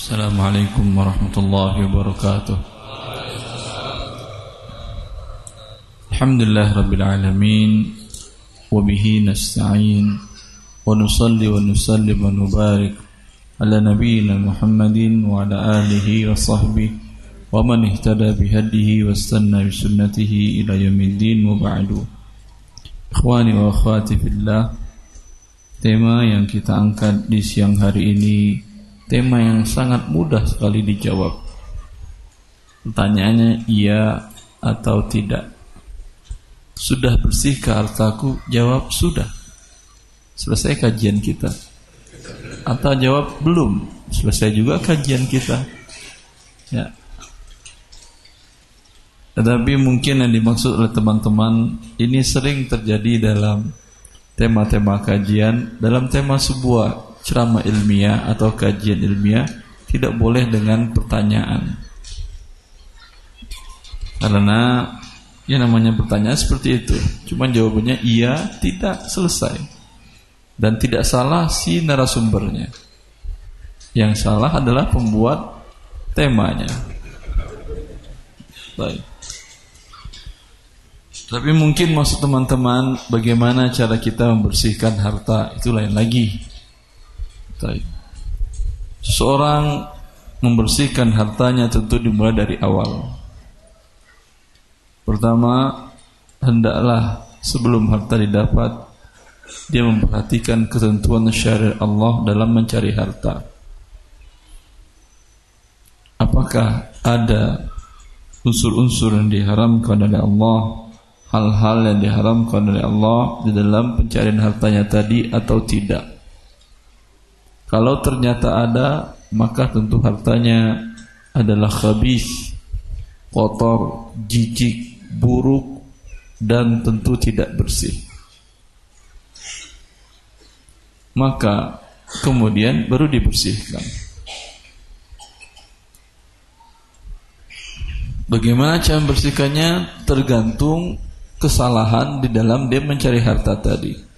السلام عليكم ورحمة الله وبركاته. الحمد لله رب العالمين وبه نستعين ونصلي ونسلم ونبارك على نبينا محمد وعلى آله وصحبه ومن اهتدى بهديه واستنى بسنته إلى يوم الدين وبعد. إخواني وأخواتي في الله Tema yang kita angkat di siang hari ini Tema yang sangat mudah sekali dijawab. Pertanyaannya iya atau tidak? Sudah bersihkah hartaku? Jawab sudah. Selesai kajian kita. Atau jawab belum. Selesai juga kajian kita. Ya. Tetapi mungkin yang dimaksud oleh teman-teman Ini sering terjadi dalam tema-tema kajian dalam tema sebuah ceramah ilmiah atau kajian ilmiah tidak boleh dengan pertanyaan. Karena ya namanya pertanyaan seperti itu cuma jawabannya iya tidak selesai. Dan tidak salah si narasumbernya. Yang salah adalah pembuat temanya. Baik. Tapi mungkin maksud teman-teman bagaimana cara kita membersihkan harta itu lain lagi. Seseorang membersihkan hartanya tentu dimulai dari awal. Pertama, hendaklah sebelum harta didapat dia memperhatikan ketentuan syariat Allah dalam mencari harta. Apakah ada unsur-unsur yang diharamkan oleh Allah hal-hal yang diharamkan oleh Allah di dalam pencarian hartanya tadi atau tidak. Kalau ternyata ada, maka tentu hartanya adalah khabis, kotor, jijik, buruk, dan tentu tidak bersih. Maka kemudian baru dibersihkan. Bagaimana cara membersihkannya tergantung kesalahan di dalam dia mencari harta tadi.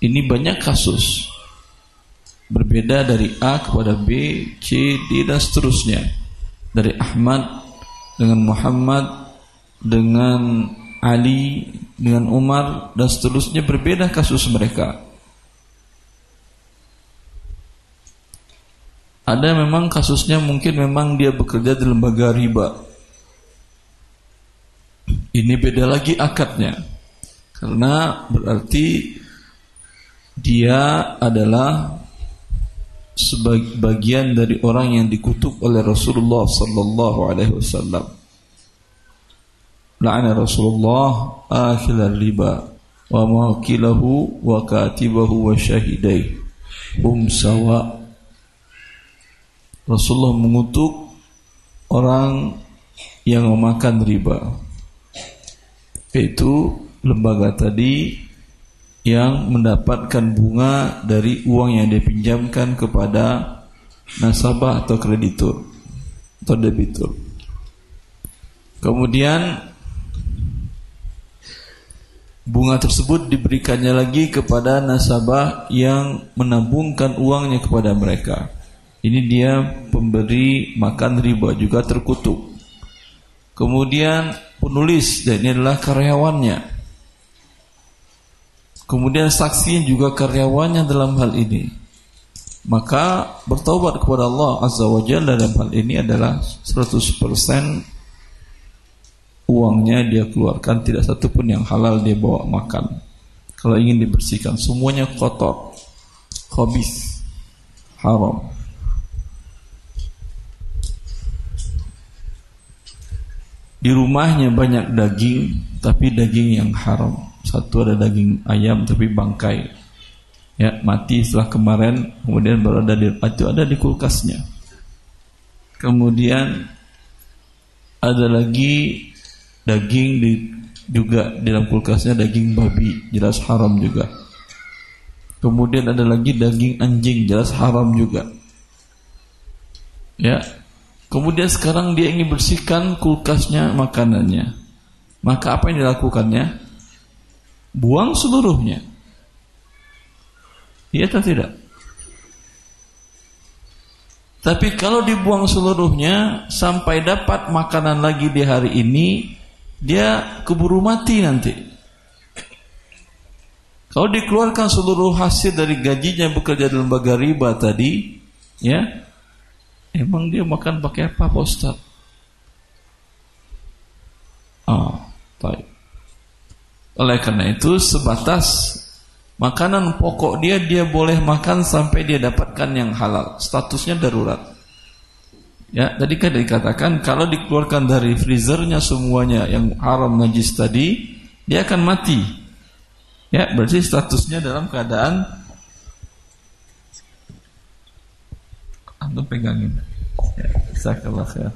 Ini banyak kasus berbeda dari A kepada B, C, D dan seterusnya. Dari Ahmad dengan Muhammad dengan Ali dengan Umar dan seterusnya berbeda kasus mereka. Ada memang kasusnya mungkin memang dia bekerja di lembaga riba ini beda lagi akadnya. Karena berarti dia adalah sebagian dari orang yang dikutuk oleh Rasulullah sallallahu alaihi wasallam. La'ana Rasulullah akhil riba wa mawakilahu wa katibahu wa syahidai hum sawa. Rasulullah mengutuk orang yang memakan riba yaitu lembaga tadi yang mendapatkan bunga dari uang yang dipinjamkan kepada nasabah atau kreditur atau debitur. Kemudian bunga tersebut diberikannya lagi kepada nasabah yang menabungkan uangnya kepada mereka. Ini dia pemberi makan riba juga terkutuk. Kemudian penulis dan ini adalah karyawannya. Kemudian saksi juga karyawannya dalam hal ini. Maka bertobat kepada Allah Azza wa Jalla dalam hal ini adalah 100% uangnya dia keluarkan tidak satu pun yang halal dia bawa makan. Kalau ingin dibersihkan semuanya kotor, khabis, haram. Di rumahnya banyak daging, tapi daging yang haram. Satu ada daging ayam tapi bangkai. Ya, mati setelah kemarin, kemudian baru ada di itu ada di kulkasnya. Kemudian ada lagi daging di juga di dalam kulkasnya daging babi, jelas haram juga. Kemudian ada lagi daging anjing, jelas haram juga. Ya, Kemudian sekarang dia ingin bersihkan kulkasnya makanannya. Maka apa yang dilakukannya? Buang seluruhnya. Iya atau tidak? Tapi kalau dibuang seluruhnya sampai dapat makanan lagi di hari ini, dia keburu mati nanti. Kalau dikeluarkan seluruh hasil dari gajinya bekerja di lembaga riba tadi, ya, emang dia makan pakai apa, Pak Ustaz? Ah, baik. Oleh karena itu sebatas Makanan pokok dia dia boleh makan sampai dia dapatkan yang halal. Statusnya darurat. Ya, tadi kan dikatakan kalau dikeluarkan dari freezernya semuanya yang haram najis tadi, dia akan mati. Ya, berarti statusnya dalam keadaan antum pegangin. Ya, sakallah ya.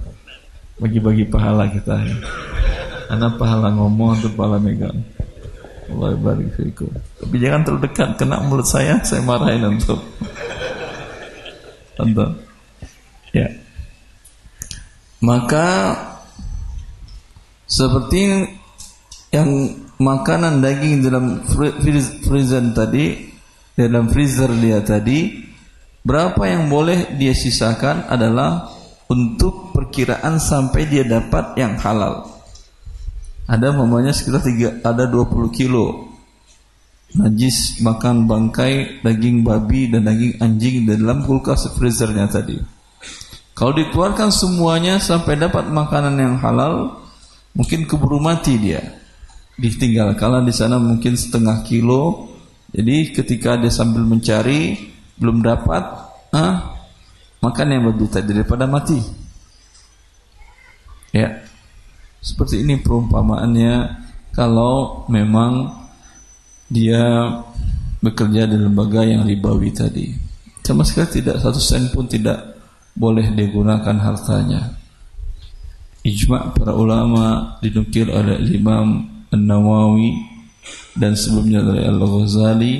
Bagi-bagi pahala kita ya. Anak pahala ngomong atau pahala megang. Allah barik fikum. Tapi jangan terlalu dekat kena mulut saya, saya marahin untuk. Antum. Ya. Maka seperti yang makanan daging dalam freezer tadi, dalam freezer dia tadi, berapa yang boleh dia sisakan adalah untuk perkiraan sampai dia dapat yang halal. Ada mamanya sekitar tiga, ada 20 kilo najis makan bangkai daging babi dan daging anjing di dalam kulkas freezernya tadi. Kalau dikeluarkan semuanya sampai dapat makanan yang halal, mungkin keburu mati dia. Ditinggal kalau di sana mungkin setengah kilo. Jadi ketika dia sambil mencari belum dapat, ah, makan yang lebih tadi daripada mati. Ya. Seperti ini perumpamaannya kalau memang dia bekerja di lembaga yang ribawi tadi. Sama sekali tidak satu sen pun tidak boleh digunakan hartanya. Ijma' para ulama dinukil oleh Imam An-Nawawi dan sebelumnya dari Al-Ghazali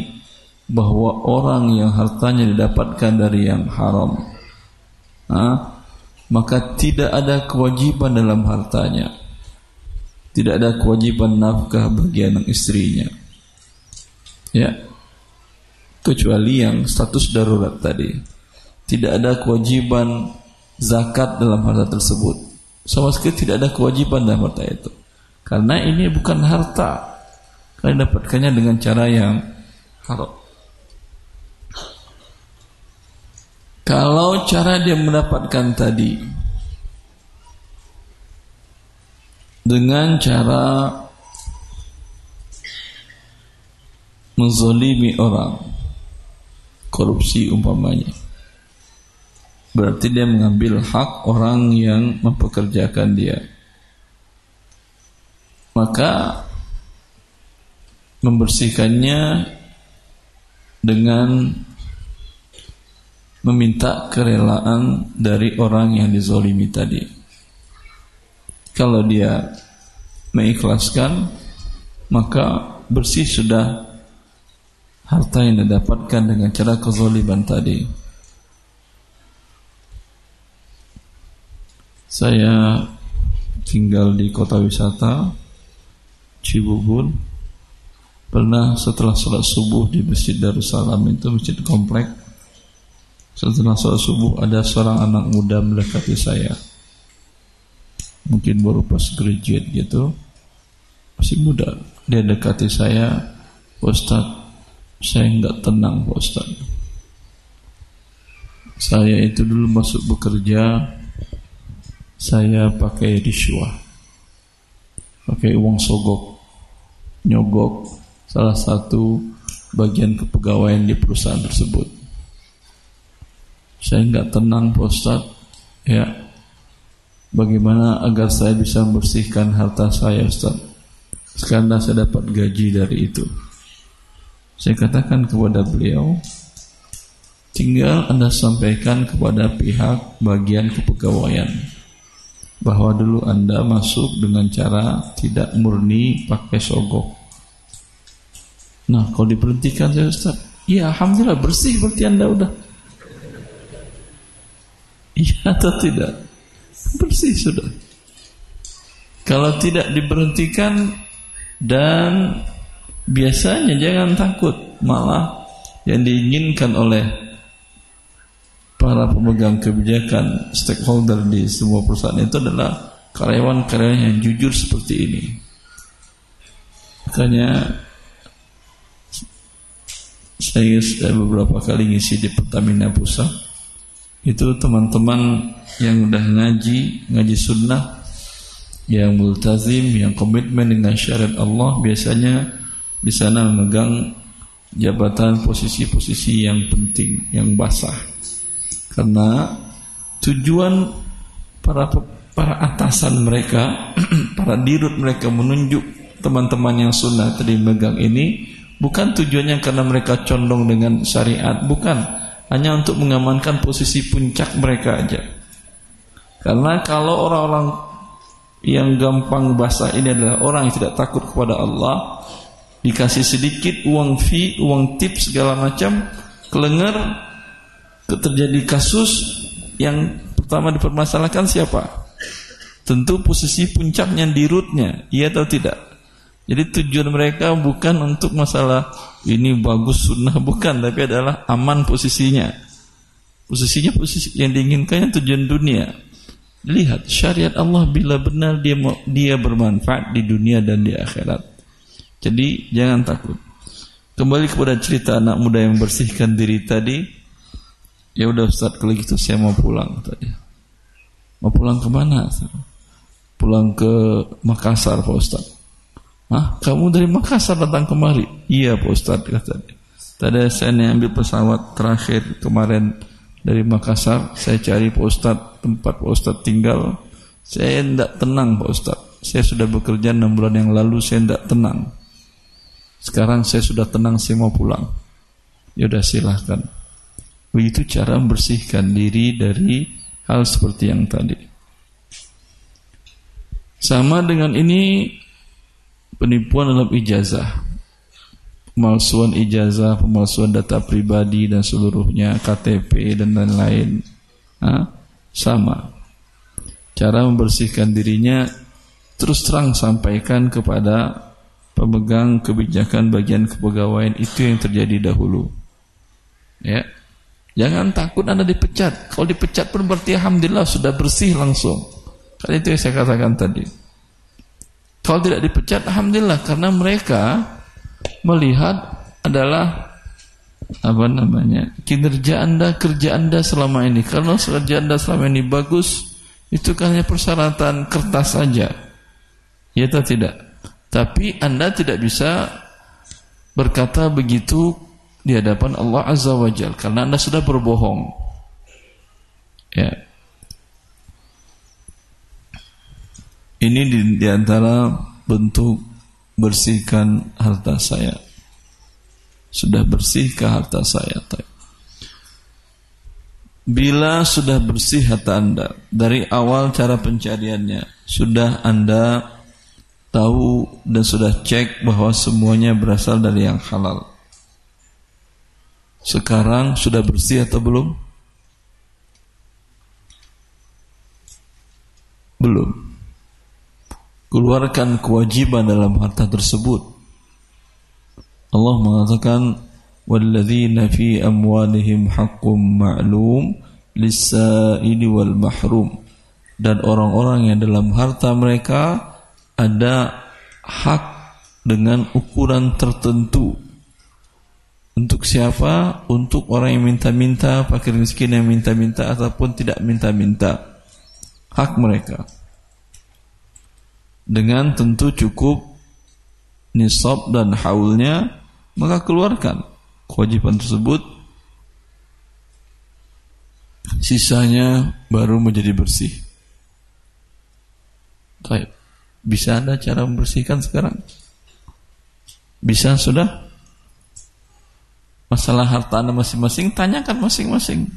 bahwa orang yang hartanya didapatkan dari yang haram ha? maka tidak ada kewajiban dalam hartanya tidak ada kewajiban nafkah bagi anak istrinya. Ya. Kecuali yang status darurat tadi. Tidak ada kewajiban zakat dalam harta tersebut. Sama sekali tidak ada kewajiban dalam harta itu. Karena ini bukan harta. Kalian dapatkannya dengan cara yang haram. Kalau cara dia mendapatkan tadi dengan cara menzolimi orang korupsi umpamanya. Berarti dia mengambil hak orang yang mempekerjakan dia. Maka membersihkannya dengan meminta kerelaan dari orang yang dizolimi tadi kalau dia mengikhlaskan maka bersih sudah harta yang didapatkan dengan cara kezaliman tadi. Saya tinggal di kota wisata Cibubur. Pernah setelah sholat subuh di Masjid Darussalam itu masjid komplek. Setelah sholat subuh ada seorang anak muda mendekati saya mungkin baru pas graduate gitu masih muda. Dia dekati saya Ustaz saya nggak tenang Pak Ustaz saya itu dulu masuk bekerja saya pakai riswah pakai uang sogok nyogok salah satu bagian kepegawaian di perusahaan tersebut. Saya nggak tenang Pak Ustaz ya Bagaimana agar saya bisa membersihkan harta saya Ustaz? Sekarang saya dapat gaji dari itu. Saya katakan kepada beliau Tinggal anda sampaikan kepada pihak bagian kepegawaian Bahwa dulu anda masuk dengan cara tidak murni pakai sogok. Nah kalau diberhentikan saya Ustaz Iya Alhamdulillah bersih berarti anda udah. Iya atau tidak bersih sudah. Kalau tidak diberhentikan dan biasanya jangan takut, malah yang diinginkan oleh para pemegang kebijakan stakeholder di semua perusahaan itu adalah karyawan-karyawan yang jujur seperti ini. Makanya saya beberapa kali ngisi di Pertamina Pusat itu teman-teman yang udah ngaji ngaji sunnah yang multazim yang komitmen dengan syariat Allah biasanya di sana memegang jabatan posisi-posisi yang penting yang basah. Karena tujuan para para atasan mereka para dirut mereka menunjuk teman-teman yang sunnah tadi megang ini bukan tujuannya karena mereka condong dengan syariat bukan hanya untuk mengamankan posisi puncak mereka aja. Karena kalau orang-orang yang gampang basah ini adalah orang yang tidak takut kepada Allah, dikasih sedikit uang fee, uang tip segala macam, kelengar terjadi kasus yang pertama dipermasalahkan siapa? Tentu posisi puncaknya di rootnya, iya atau tidak? Jadi tujuan mereka bukan untuk masalah ini bagus sunnah bukan, tapi adalah aman posisinya. Posisinya posisi yang diinginkannya tujuan dunia. Lihat syariat Allah bila benar dia dia bermanfaat di dunia dan di akhirat. Jadi jangan takut. Kembali kepada cerita anak muda yang bersihkan diri tadi. Ya udah Ustaz kalau gitu saya mau pulang tadi. Mau pulang ke mana? Pulang ke Makassar Pak Ustaz. Hah? Kamu dari Makassar datang kemari? Iya Pak Ustaz kata dia. Tadi saya ambil pesawat terakhir kemarin dari Makassar. Saya cari Pak Ustaz tempat Pak Ustaz tinggal. Saya tidak tenang Pak Ustaz. Saya sudah bekerja enam bulan yang lalu. Saya tidak tenang. Sekarang saya sudah tenang. Saya mau pulang. Ya udah silahkan. Begitu cara membersihkan diri dari hal seperti yang tadi. Sama dengan ini penipuan dalam ijazah pemalsuan ijazah pemalsuan data pribadi dan seluruhnya KTP dan lain-lain. Sama. Cara membersihkan dirinya terus terang sampaikan kepada pemegang kebijakan bagian kepegawaian itu yang terjadi dahulu. Ya. Jangan takut anda dipecat. Kalau dipecat pun berarti alhamdulillah sudah bersih langsung. Kan itu yang saya katakan tadi kalau tidak dipecat, alhamdulillah karena mereka melihat adalah apa namanya kinerja anda kerja anda selama ini. Kalau kerja anda selama ini bagus itu kan hanya persyaratan kertas saja. Ya atau tidak? Tapi anda tidak bisa berkata begitu di hadapan Allah Azza wa Jal karena anda sudah berbohong. Ya Ini di, di antara bentuk bersihkan harta saya. Sudah bersihkah harta saya? Bila sudah bersih harta Anda dari awal cara pencariannya, sudah Anda tahu dan sudah cek bahwa semuanya berasal dari yang halal. Sekarang sudah bersih atau belum? Belum keluarkan kewajiban dalam harta tersebut. Allah mengatakan walladzina fi amwalihim haqqum ma'lum lis-sa'ili wal mahrum dan orang-orang yang dalam harta mereka ada hak dengan ukuran tertentu untuk siapa? Untuk orang yang minta-minta, fakir miskin yang minta-minta ataupun tidak minta-minta. Hak mereka dengan tentu cukup nisab dan haulnya maka keluarkan kewajiban tersebut. Sisanya baru menjadi bersih. Baik. bisa anda cara membersihkan sekarang? Bisa sudah? Masalah harta anda masing-masing tanyakan masing-masing.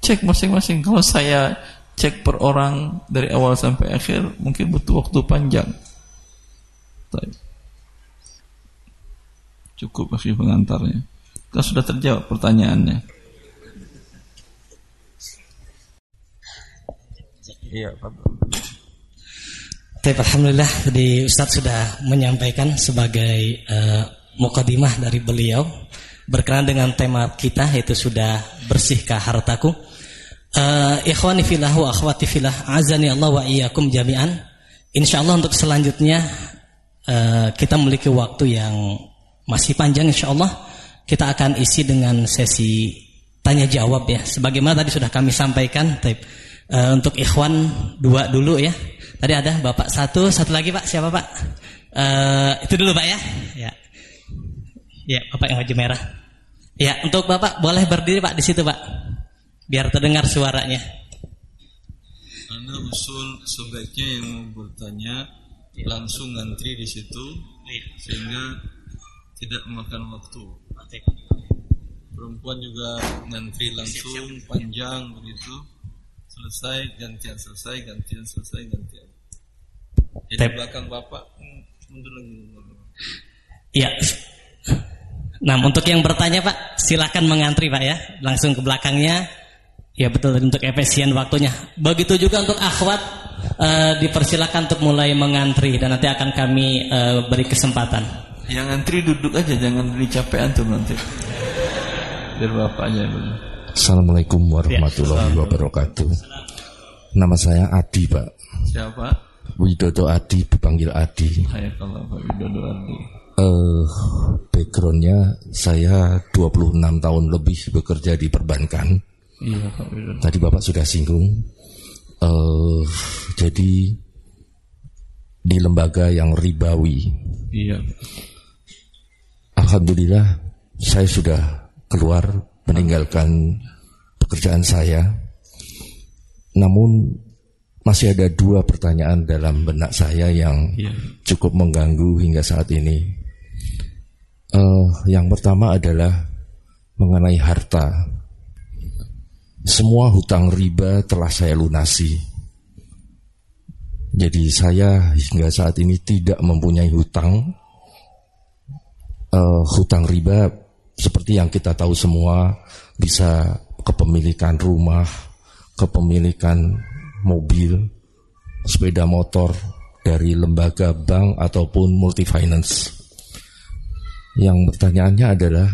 Cek masing-masing. Kalau saya cek per orang dari awal sampai akhir mungkin butuh waktu panjang. Cukup akhir pengantarnya. Kita sudah terjawab pertanyaannya. Iya, Baik, Alhamdulillah tadi Ustadz sudah menyampaikan sebagai uh, mukadimah dari beliau berkenaan dengan tema kita yaitu sudah bersihkah hartaku Uh, ikhwani filah wa akhwati filah azani Allah wa iyyakum jami'an. Insyaallah untuk selanjutnya uh, kita memiliki waktu yang masih panjang insyaallah kita akan isi dengan sesi tanya jawab ya. Sebagaimana tadi sudah kami sampaikan. Uh, untuk ikhwan dua dulu ya. Tadi ada Bapak satu, satu lagi Pak, siapa Pak? Uh, itu dulu Pak ya. Ya. Ya, Bapak yang baju merah. Ya, untuk Bapak boleh berdiri Pak di situ Pak biar terdengar suaranya. Anda usul sebaiknya yang mau bertanya ya. langsung ngantri di situ ya. sehingga tidak memakan waktu. Perempuan juga ngantri langsung panjang begitu selesai gantian selesai gantian selesai gantian. Jadi Tep. belakang bapak hmm, mundur lagi. Iya. Nah untuk yang bertanya Pak silakan mengantri Pak ya langsung ke belakangnya Ya betul untuk efisien waktunya. Begitu juga untuk akhwat uh, dipersilakan untuk mulai mengantri dan nanti akan kami uh, beri kesempatan. Yang antri duduk aja jangan capek antum nanti. Biar bapaknya dulu. Assalamualaikum warahmatullahi ya, wabarakatuh. Nama saya Adi, Pak. Siapa? Widodo Adi, dipanggil Adi. Saya kalau Pak Widodo Adi. Uh, backgroundnya saya 26 tahun lebih bekerja di perbankan Iya Pak Tadi Bapak sudah singgung. Uh, jadi di lembaga yang ribawi. Iya. Alhamdulillah saya sudah keluar meninggalkan pekerjaan saya. Namun masih ada dua pertanyaan dalam benak saya yang iya. cukup mengganggu hingga saat ini. Uh, yang pertama adalah mengenai harta. Semua hutang riba telah saya lunasi. Jadi saya hingga saat ini tidak mempunyai hutang. Uh, hutang riba seperti yang kita tahu semua bisa kepemilikan rumah, kepemilikan mobil, sepeda motor dari lembaga bank ataupun multi finance. Yang pertanyaannya adalah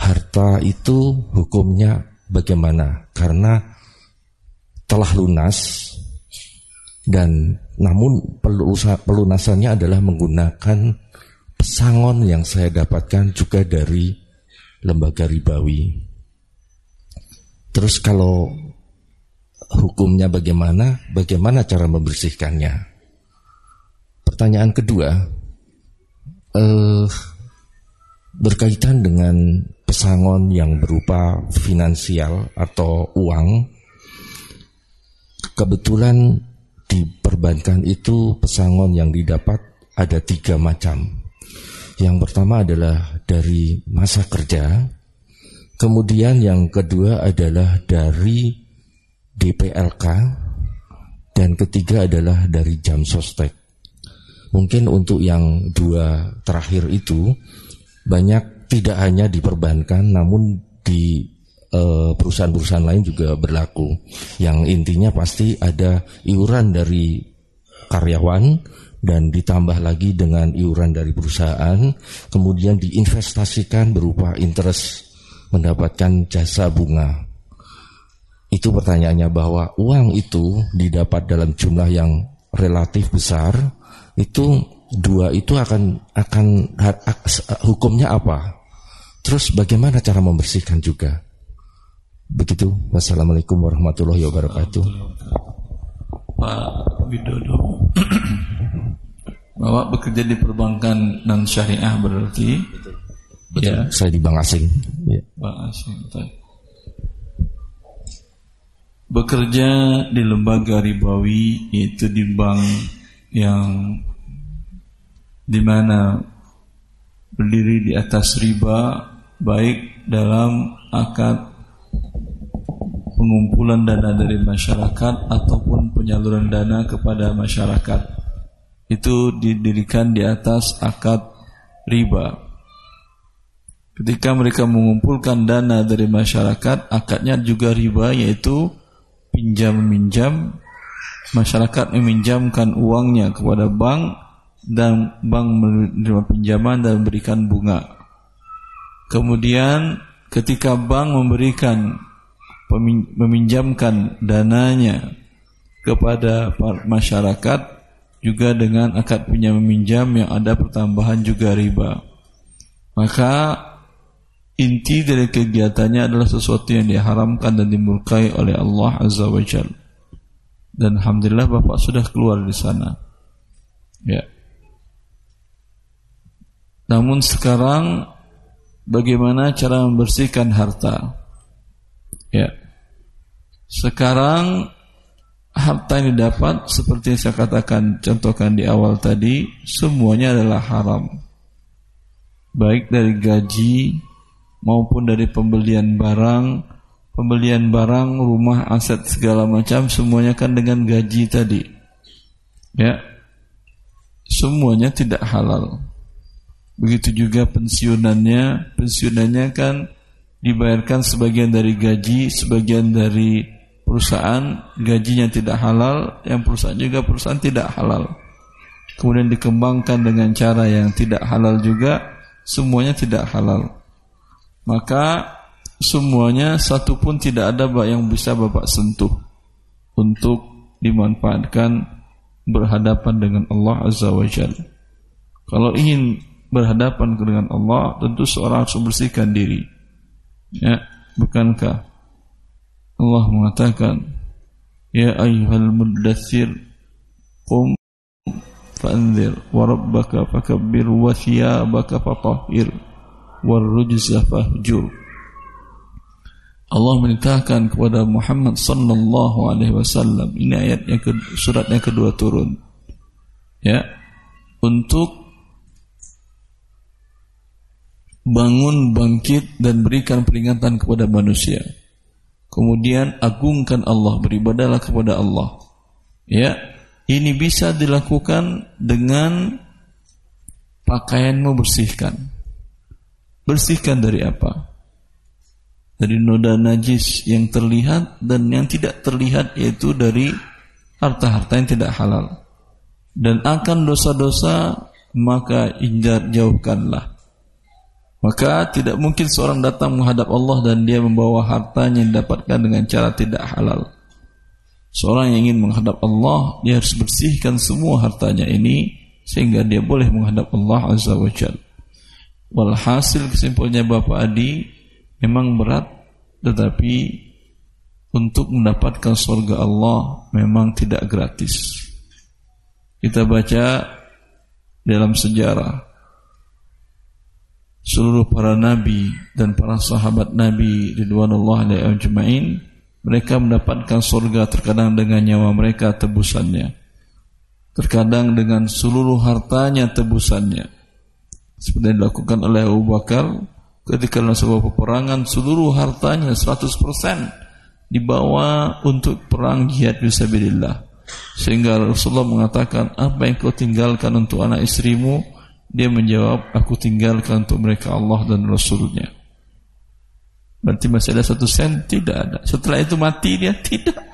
harta itu hukumnya Bagaimana? Karena telah lunas dan namun pelunasannya adalah menggunakan pesangon yang saya dapatkan juga dari lembaga ribawi. Terus kalau hukumnya bagaimana? Bagaimana cara membersihkannya? Pertanyaan kedua, eh, berkaitan dengan pesangon yang berupa finansial atau uang kebetulan di perbankan itu pesangon yang didapat ada tiga macam. Yang pertama adalah dari masa kerja kemudian yang kedua adalah dari DPLK dan ketiga adalah dari jam sostek. Mungkin untuk yang dua terakhir itu banyak tidak hanya diperbankan namun di eh, perusahaan-perusahaan lain juga berlaku. Yang intinya pasti ada iuran dari karyawan dan ditambah lagi dengan iuran dari perusahaan, kemudian diinvestasikan berupa interest mendapatkan jasa bunga. Itu pertanyaannya bahwa uang itu didapat dalam jumlah yang relatif besar, itu dua itu akan akan hukumnya apa? Terus bagaimana cara membersihkan juga? Begitu. Wassalamualaikum warahmatullahi wabarakatuh. Pak Widodo. Bapak bekerja di perbankan dan syariah berarti Betul. Ya. Saya di bank asing. Ya. Bank asing. Betul. Bekerja di lembaga ribawi yaitu di bank yang di mana berdiri di atas riba baik dalam akad pengumpulan dana dari masyarakat ataupun penyaluran dana kepada masyarakat. Itu didirikan di atas akad riba. Ketika mereka mengumpulkan dana dari masyarakat akadnya juga riba yaitu pinjam meminjam masyarakat meminjamkan uangnya kepada bank dan bank menerima pinjaman dan memberikan bunga. Kemudian ketika bank memberikan meminjamkan dananya kepada masyarakat juga dengan akad pinjam meminjam yang ada pertambahan juga riba. Maka inti dari kegiatannya adalah sesuatu yang diharamkan dan dimurkai oleh Allah Azza wa Jal. Dan alhamdulillah Bapak sudah keluar di sana. Ya. Namun sekarang bagaimana cara membersihkan harta? Ya. Sekarang harta yang didapat seperti yang saya katakan contohkan di awal tadi semuanya adalah haram baik dari gaji maupun dari pembelian barang pembelian barang rumah aset segala macam semuanya kan dengan gaji tadi ya semuanya tidak halal begitu juga pensiunannya pensiunannya kan dibayarkan sebagian dari gaji sebagian dari perusahaan gajinya tidak halal, yang perusahaan juga perusahaan tidak halal. Kemudian dikembangkan dengan cara yang tidak halal juga, semuanya tidak halal. Maka semuanya satu pun tidak ada yang bisa Bapak sentuh untuk dimanfaatkan berhadapan dengan Allah Azza wa Jalla. Kalau ingin berhadapan dengan Allah, tentu seorang harus membersihkan diri. Ya, bukankah Allah mengatakan Ya ayyuhal muddathir Qum Fa'anzir Wa rabbaka fakabbir Wa thiyabaka fatahir Wa rujza fahjur. Allah menitahkan kepada Muhammad sallallahu alaihi wasallam. Ini ayat yang ke, surat yang kedua turun. Ya untuk bangun bangkit dan berikan peringatan kepada manusia Kemudian agungkan Allah, beribadalah kepada Allah. Ya, ini bisa dilakukan dengan pakaianmu bersihkan. Bersihkan dari apa? Dari noda najis yang terlihat dan yang tidak terlihat yaitu dari harta-harta yang tidak halal. Dan akan dosa-dosa maka injar jauhkanlah. Maka tidak mungkin seorang datang menghadap Allah dan dia membawa hartanya yang didapatkan dengan cara tidak halal. Seorang yang ingin menghadap Allah, dia harus bersihkan semua hartanya ini sehingga dia boleh menghadap Allah Azza wa Jal. Walhasil kesimpulannya Bapak Adi memang berat tetapi untuk mendapatkan surga Allah memang tidak gratis. Kita baca dalam sejarah seluruh para nabi dan para sahabat nabi ridwanullah alaihi ajmain mereka mendapatkan surga terkadang dengan nyawa mereka tebusannya. Terkadang dengan seluruh hartanya tebusannya. Seperti yang dilakukan oleh Abu Bakar ketika dalam sebuah peperangan seluruh hartanya 100% dibawa untuk perang jihad fisabilillah sehingga Rasulullah mengatakan apa yang kau tinggalkan untuk anak istrimu dia menjawab, aku tinggalkan untuk mereka Allah dan Rasulnya. Berarti masih ada satu sen? Tidak ada. Setelah itu mati dia? Tidak.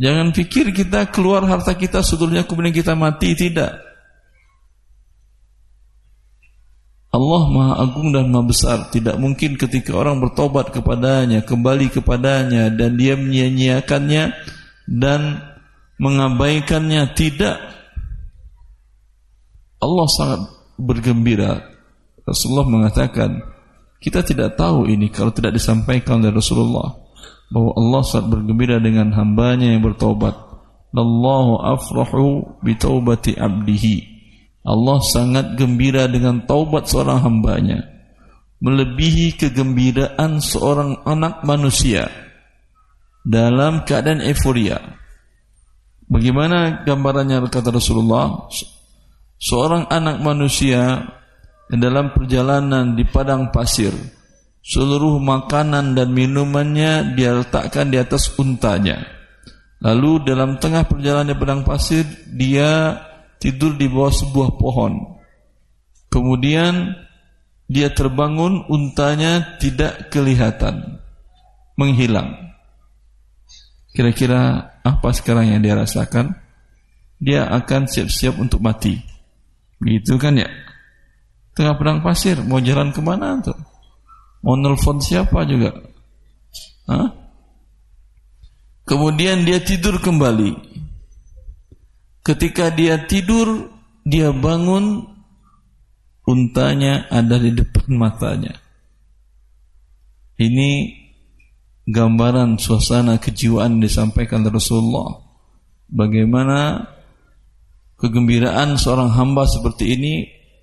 Jangan pikir kita keluar harta kita sebetulnya kemudian kita mati. Tidak. Allah Maha Agung dan Maha Besar. Tidak mungkin ketika orang bertobat kepadanya, kembali kepadanya, dan dia menyia-nyiakannya dan mengabaikannya. Tidak. Allah sangat bergembira. Rasulullah mengatakan, kita tidak tahu ini kalau tidak disampaikan oleh Rasulullah bahwa Allah sangat bergembira dengan hambanya yang bertobat. Allahu afrahu bitaubati abdihi. Allah sangat gembira dengan taubat seorang hambanya. Melebihi kegembiraan seorang anak manusia dalam keadaan euforia. Bagaimana gambarannya kata Rasulullah? Seorang anak manusia dalam perjalanan di padang pasir seluruh makanan dan minumannya dia letakkan di atas untanya. Lalu dalam tengah perjalanan di padang pasir dia tidur di bawah sebuah pohon. Kemudian dia terbangun untanya tidak kelihatan menghilang. Kira-kira apa sekarang yang dia rasakan? Dia akan siap-siap untuk mati Gitu kan ya. Tengah padang pasir, mau jalan ke mana tuh? Mau nelfon siapa juga? Hah? Kemudian dia tidur kembali. Ketika dia tidur, dia bangun, untanya ada di depan matanya. Ini gambaran suasana kejiwaan disampaikan Rasulullah. Bagaimana kegembiraan seorang hamba seperti ini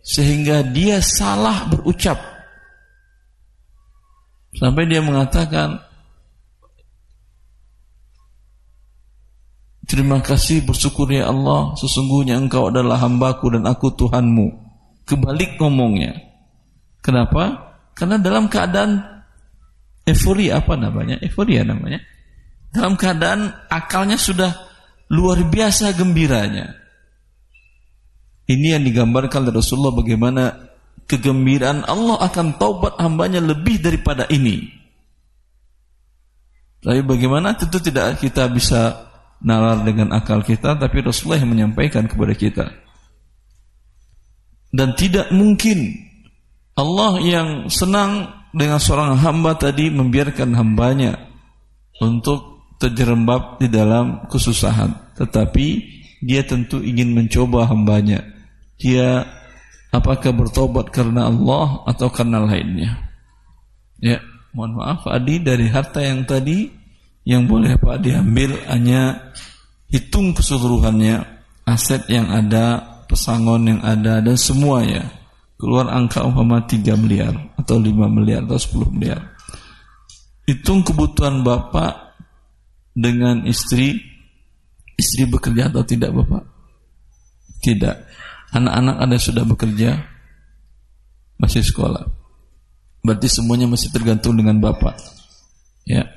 sehingga dia salah berucap. Sampai dia mengatakan Terima kasih bersyukur ya Allah Sesungguhnya engkau adalah hambaku dan aku Tuhanmu Kebalik ngomongnya Kenapa? Karena dalam keadaan Euforia apa namanya? Euforia namanya Dalam keadaan akalnya sudah luar biasa gembiranya Ini yang digambarkan oleh Rasulullah bagaimana kegembiraan Allah akan taubat hambanya lebih daripada ini. Tapi bagaimana tentu tidak kita bisa nalar dengan akal kita, tapi Rasulullah yang menyampaikan kepada kita. Dan tidak mungkin Allah yang senang dengan seorang hamba tadi membiarkan hambanya untuk terjerembab di dalam kesusahan. Tetapi dia tentu ingin mencoba hambanya dia apakah bertobat karena Allah atau karena lainnya. Ya, mohon maaf Adi dari harta yang tadi yang boleh Pak diambil hanya hitung keseluruhannya aset yang ada, pesangon yang ada dan semuanya keluar angka umpama 3 miliar atau 5 miliar atau 10 miliar. Hitung kebutuhan Bapak dengan istri istri bekerja atau tidak Bapak? Tidak. Anak-anak ada yang sudah bekerja, masih sekolah. Berarti semuanya masih tergantung dengan bapak. Ya.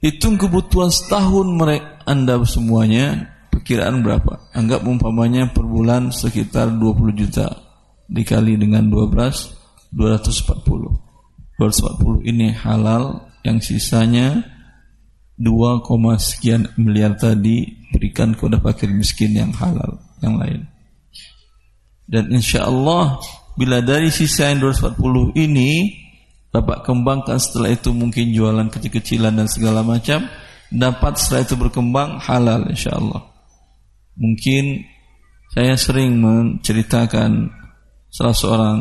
Hitung kebutuhan setahun mereka Anda semuanya perkiraan berapa? Anggap umpamanya per bulan sekitar 20 juta dikali dengan 12 240. 240 ini halal yang sisanya 2, sekian miliar tadi berikan kepada fakir miskin yang halal yang lain. Dan insya Allah bila dari sisa yang 240 ini Bapak kembangkan setelah itu mungkin jualan kecil-kecilan dan segala macam dapat setelah itu berkembang halal insya Allah. Mungkin saya sering menceritakan salah seorang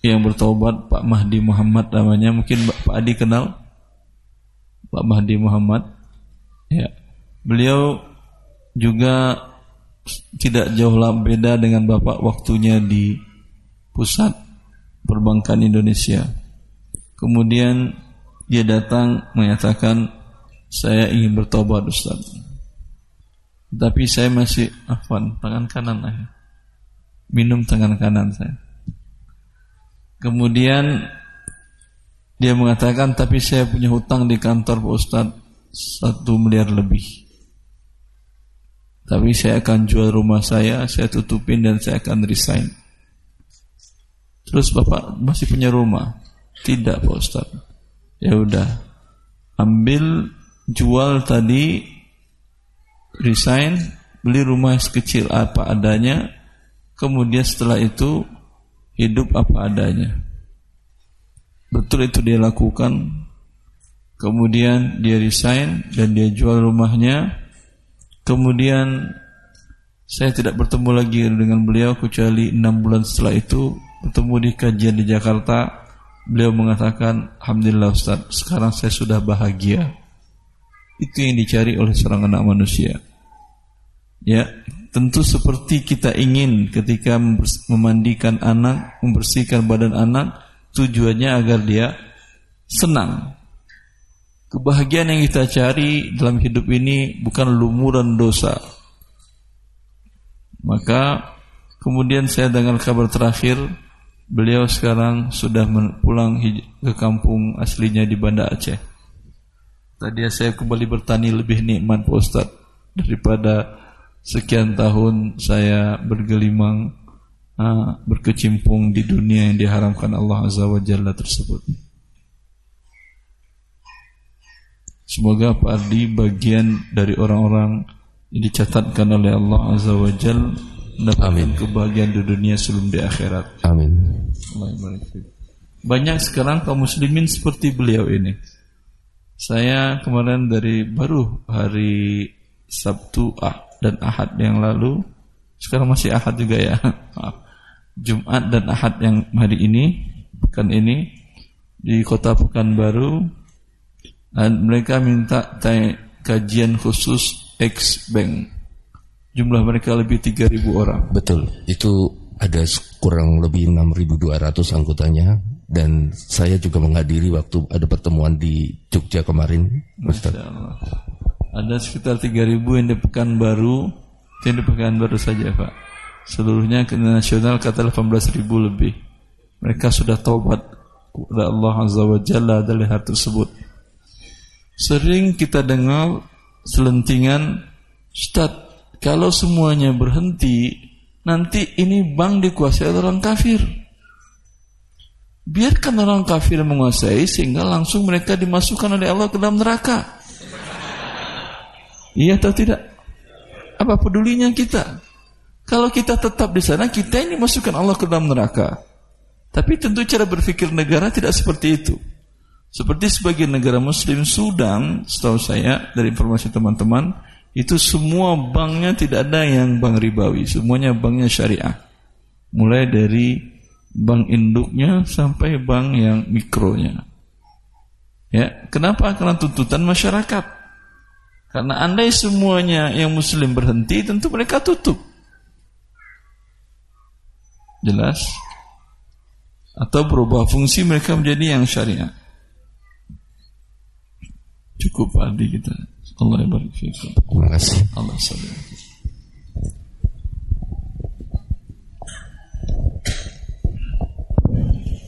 yang bertobat Pak Mahdi Muhammad namanya. Mungkin Pak Adi kenal? Pak Mahdi Muhammad. Ya. Beliau juga tidak jauh beda dengan Bapak waktunya di pusat perbankan Indonesia. Kemudian dia datang menyatakan saya ingin bertobat Ustaz. Tapi saya masih afwan tangan kanan lah. Minum tangan kanan saya. Kemudian dia mengatakan tapi saya punya hutang di kantor Pak Ustaz satu miliar lebih. Tapi saya akan jual rumah saya, saya tutupin dan saya akan resign. Terus Bapak masih punya rumah? Tidak Pak Ustaz. Ya udah. Ambil jual tadi resign, beli rumah sekecil apa adanya, kemudian setelah itu hidup apa adanya. Betul itu dia lakukan. Kemudian dia resign dan dia jual rumahnya Kemudian saya tidak bertemu lagi dengan beliau kecuali enam bulan setelah itu bertemu di kajian di Jakarta. Beliau mengatakan, Alhamdulillah Ustaz, sekarang saya sudah bahagia. Itu yang dicari oleh seorang anak manusia. Ya, tentu seperti kita ingin ketika memandikan anak, membersihkan badan anak, tujuannya agar dia senang, Kebahagiaan yang kita cari dalam hidup ini bukan lumuran dosa. Maka kemudian saya dengar kabar terakhir beliau sekarang sudah pulang ke kampung aslinya di Banda Aceh. Tadi saya kembali bertani lebih nikmat Pak Ustaz daripada sekian tahun saya bergelimang uh, berkecimpung di dunia yang diharamkan Allah Azza wa Jalla tersebut. Semoga Pak Ardi bagian dari orang-orang yang dicatatkan oleh Allah Azza wa Jal Amin. kebahagiaan di dunia sebelum di akhirat. Amin. Banyak sekarang kaum muslimin seperti beliau ini. Saya kemarin dari baru hari Sabtu ah, dan Ahad yang lalu, sekarang masih Ahad juga ya. Jumat dan Ahad yang hari ini, pekan ini di kota Pekanbaru, mereka minta kajian khusus X Bank. Jumlah mereka lebih 3.000 orang. Betul, itu ada kurang lebih 6.200 anggotanya dan saya juga menghadiri waktu ada pertemuan di Jogja kemarin. Masya Allah. Ada sekitar 3.000 yang di Pekanbaru, yang di Pekanbaru saja Pak. Seluruhnya ke nasional kata 18.000 lebih. Mereka sudah taubat kepada Allah Azza wa Jalla dari hal tersebut. Sering kita dengar selentingan, Ustaz, kalau semuanya berhenti nanti ini bank dikuasai oleh orang kafir. Biarkan orang kafir menguasai sehingga langsung mereka dimasukkan oleh Allah ke dalam neraka. Iya atau tidak? Apa pedulinya kita? Kalau kita tetap di sana, kita ini masukkan Allah ke dalam neraka. Tapi tentu cara berpikir negara tidak seperti itu. Seperti sebagian negara muslim Sudan, setahu saya dari informasi teman-teman, itu semua banknya tidak ada yang bank ribawi, semuanya banknya syariah. Mulai dari bank induknya sampai bank yang mikronya. Ya, kenapa? Karena tuntutan masyarakat. Karena andai semuanya yang muslim berhenti, tentu mereka tutup. Jelas? Atau berubah fungsi mereka menjadi yang syariah. Cukup adik kita. Allah barik fikum. Terima kasih. Allah sabar.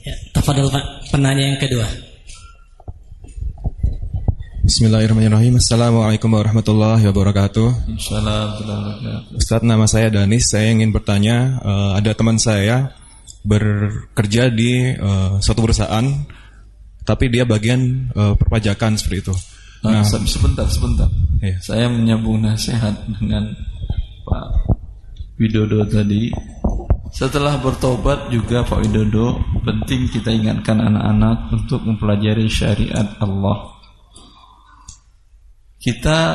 Ya, tafadhol Pak, penanya yang kedua. Bismillahirrahmanirrahim Assalamualaikum warahmatullahi wabarakatuh Assalamualaikum Ustaz nama saya Danis Saya ingin bertanya uh, Ada teman saya Bekerja di uh, suatu perusahaan Tapi dia bagian uh, perpajakan seperti itu Nah, sebentar, sebentar. Iya. Saya menyambung nasihat dengan Pak Widodo tadi. Setelah bertobat juga Pak Widodo, penting kita ingatkan anak-anak untuk mempelajari syariat Allah. Kita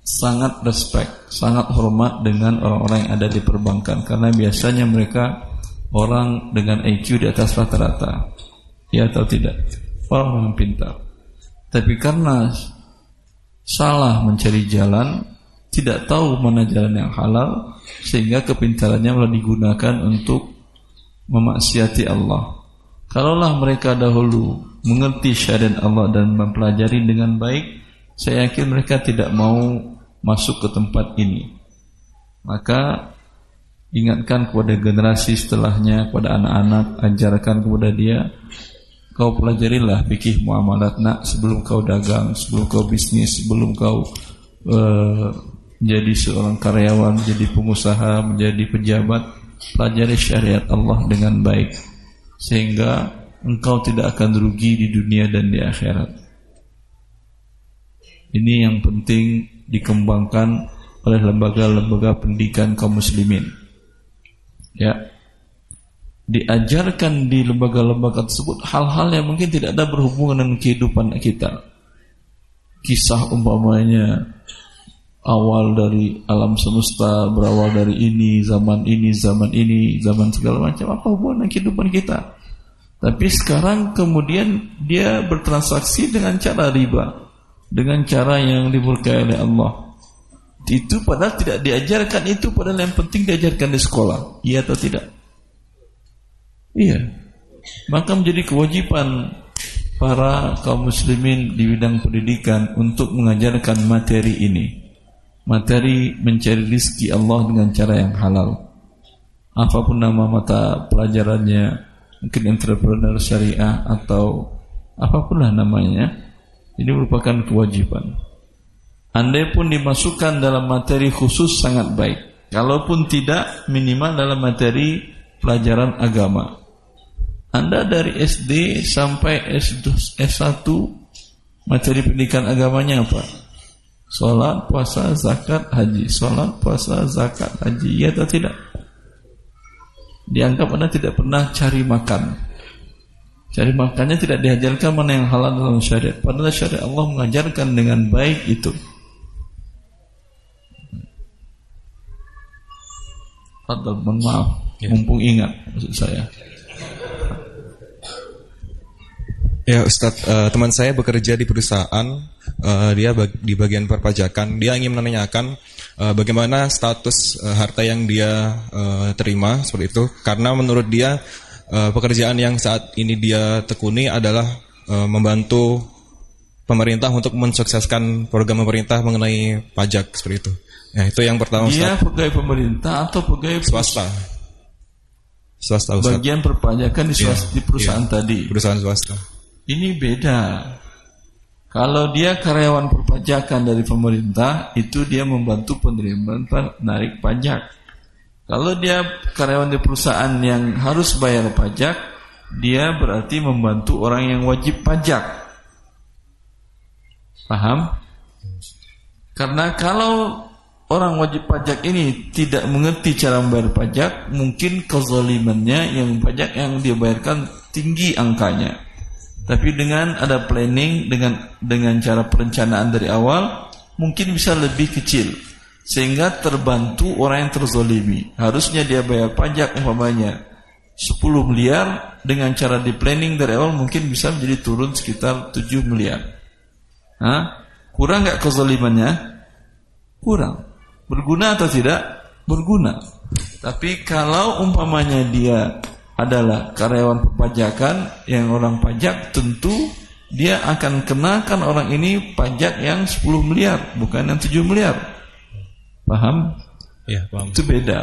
sangat respect, sangat hormat dengan orang-orang yang ada di perbankan karena biasanya mereka orang dengan IQ di atas rata-rata. Ya atau tidak? Orang yang pintar. Tapi karena salah mencari jalan, tidak tahu mana jalan yang halal, sehingga kepintarannya malah digunakan untuk memaksiati Allah. Kalaulah mereka dahulu mengerti syariat Allah dan mempelajari dengan baik, saya yakin mereka tidak mau masuk ke tempat ini. Maka ingatkan kepada generasi setelahnya, kepada anak-anak, ajarkan kepada dia kau pelajarilah fikih muamalat nak sebelum kau dagang, sebelum kau bisnis, sebelum kau uh, menjadi seorang karyawan, menjadi pengusaha, menjadi pejabat, pelajari syariat Allah dengan baik sehingga engkau tidak akan rugi di dunia dan di akhirat. Ini yang penting dikembangkan oleh lembaga-lembaga pendidikan kaum muslimin. Ya, diajarkan di lembaga-lembaga tersebut hal-hal yang mungkin tidak ada berhubungan dengan kehidupan kita. Kisah umpamanya awal dari alam semesta berawal dari ini, zaman ini, zaman ini, zaman segala macam apa hubungan dengan kehidupan kita? Tapi sekarang kemudian dia bertransaksi dengan cara riba, dengan cara yang dimurkai oleh Allah. Itu padahal tidak diajarkan itu padahal yang penting diajarkan di sekolah. Iya atau tidak? Iya. Maka menjadi kewajiban para kaum muslimin di bidang pendidikan untuk mengajarkan materi ini. Materi mencari rizki Allah dengan cara yang halal. Apa pun nama mata pelajarannya, mungkin entrepreneur syariah atau apa pun lah namanya, ini merupakan kewajiban. Andai pun dimasukkan dalam materi khusus sangat baik. Kalaupun tidak, minimal dalam materi pelajaran agama. Anda dari SD sampai S1 materi pendidikan agamanya apa? Sholat, puasa, zakat, haji Sholat, puasa, zakat, haji Ya atau tidak? Dianggap Anda tidak pernah cari makan Cari makannya tidak diajarkan mana yang halal dalam syariat. Padahal syariat Allah mengajarkan dengan baik itu. Fadal, mohon maaf, ya. mumpung ingat maksud saya. Ya Ustadz, uh, teman saya bekerja di perusahaan, uh, dia bag, di bagian perpajakan. Dia ingin menanyakan uh, bagaimana status uh, harta yang dia uh, terima seperti itu. Karena menurut dia uh, pekerjaan yang saat ini dia tekuni adalah uh, membantu pemerintah untuk mensukseskan program pemerintah mengenai pajak seperti itu. Ya itu yang pertama. Dia Ustaz. pegawai pemerintah atau pegawai swasta? Swasta Ustaz. Bagian perpajakan di, swasta, ya, di perusahaan ya, tadi. Perusahaan swasta. Ini beda. Kalau dia karyawan perpajakan dari pemerintah, itu dia membantu penerimaan narik pajak. Kalau dia karyawan di perusahaan yang harus bayar pajak, dia berarti membantu orang yang wajib pajak. Paham? Karena kalau orang wajib pajak ini tidak mengerti cara membayar pajak, mungkin kezalimannya yang pajak yang dia bayarkan tinggi angkanya. Tapi dengan ada planning dengan dengan cara perencanaan dari awal mungkin bisa lebih kecil sehingga terbantu orang yang terzolimi. Harusnya dia bayar pajak umpamanya 10 miliar dengan cara di planning dari awal mungkin bisa menjadi turun sekitar 7 miliar. Hah? Kurang nggak kezolimannya? Kurang. Berguna atau tidak? Berguna. Tapi kalau umpamanya dia adalah karyawan perpajakan yang orang pajak tentu dia akan kenakan orang ini pajak yang 10 miliar bukan yang 7 miliar paham? ya paham itu beda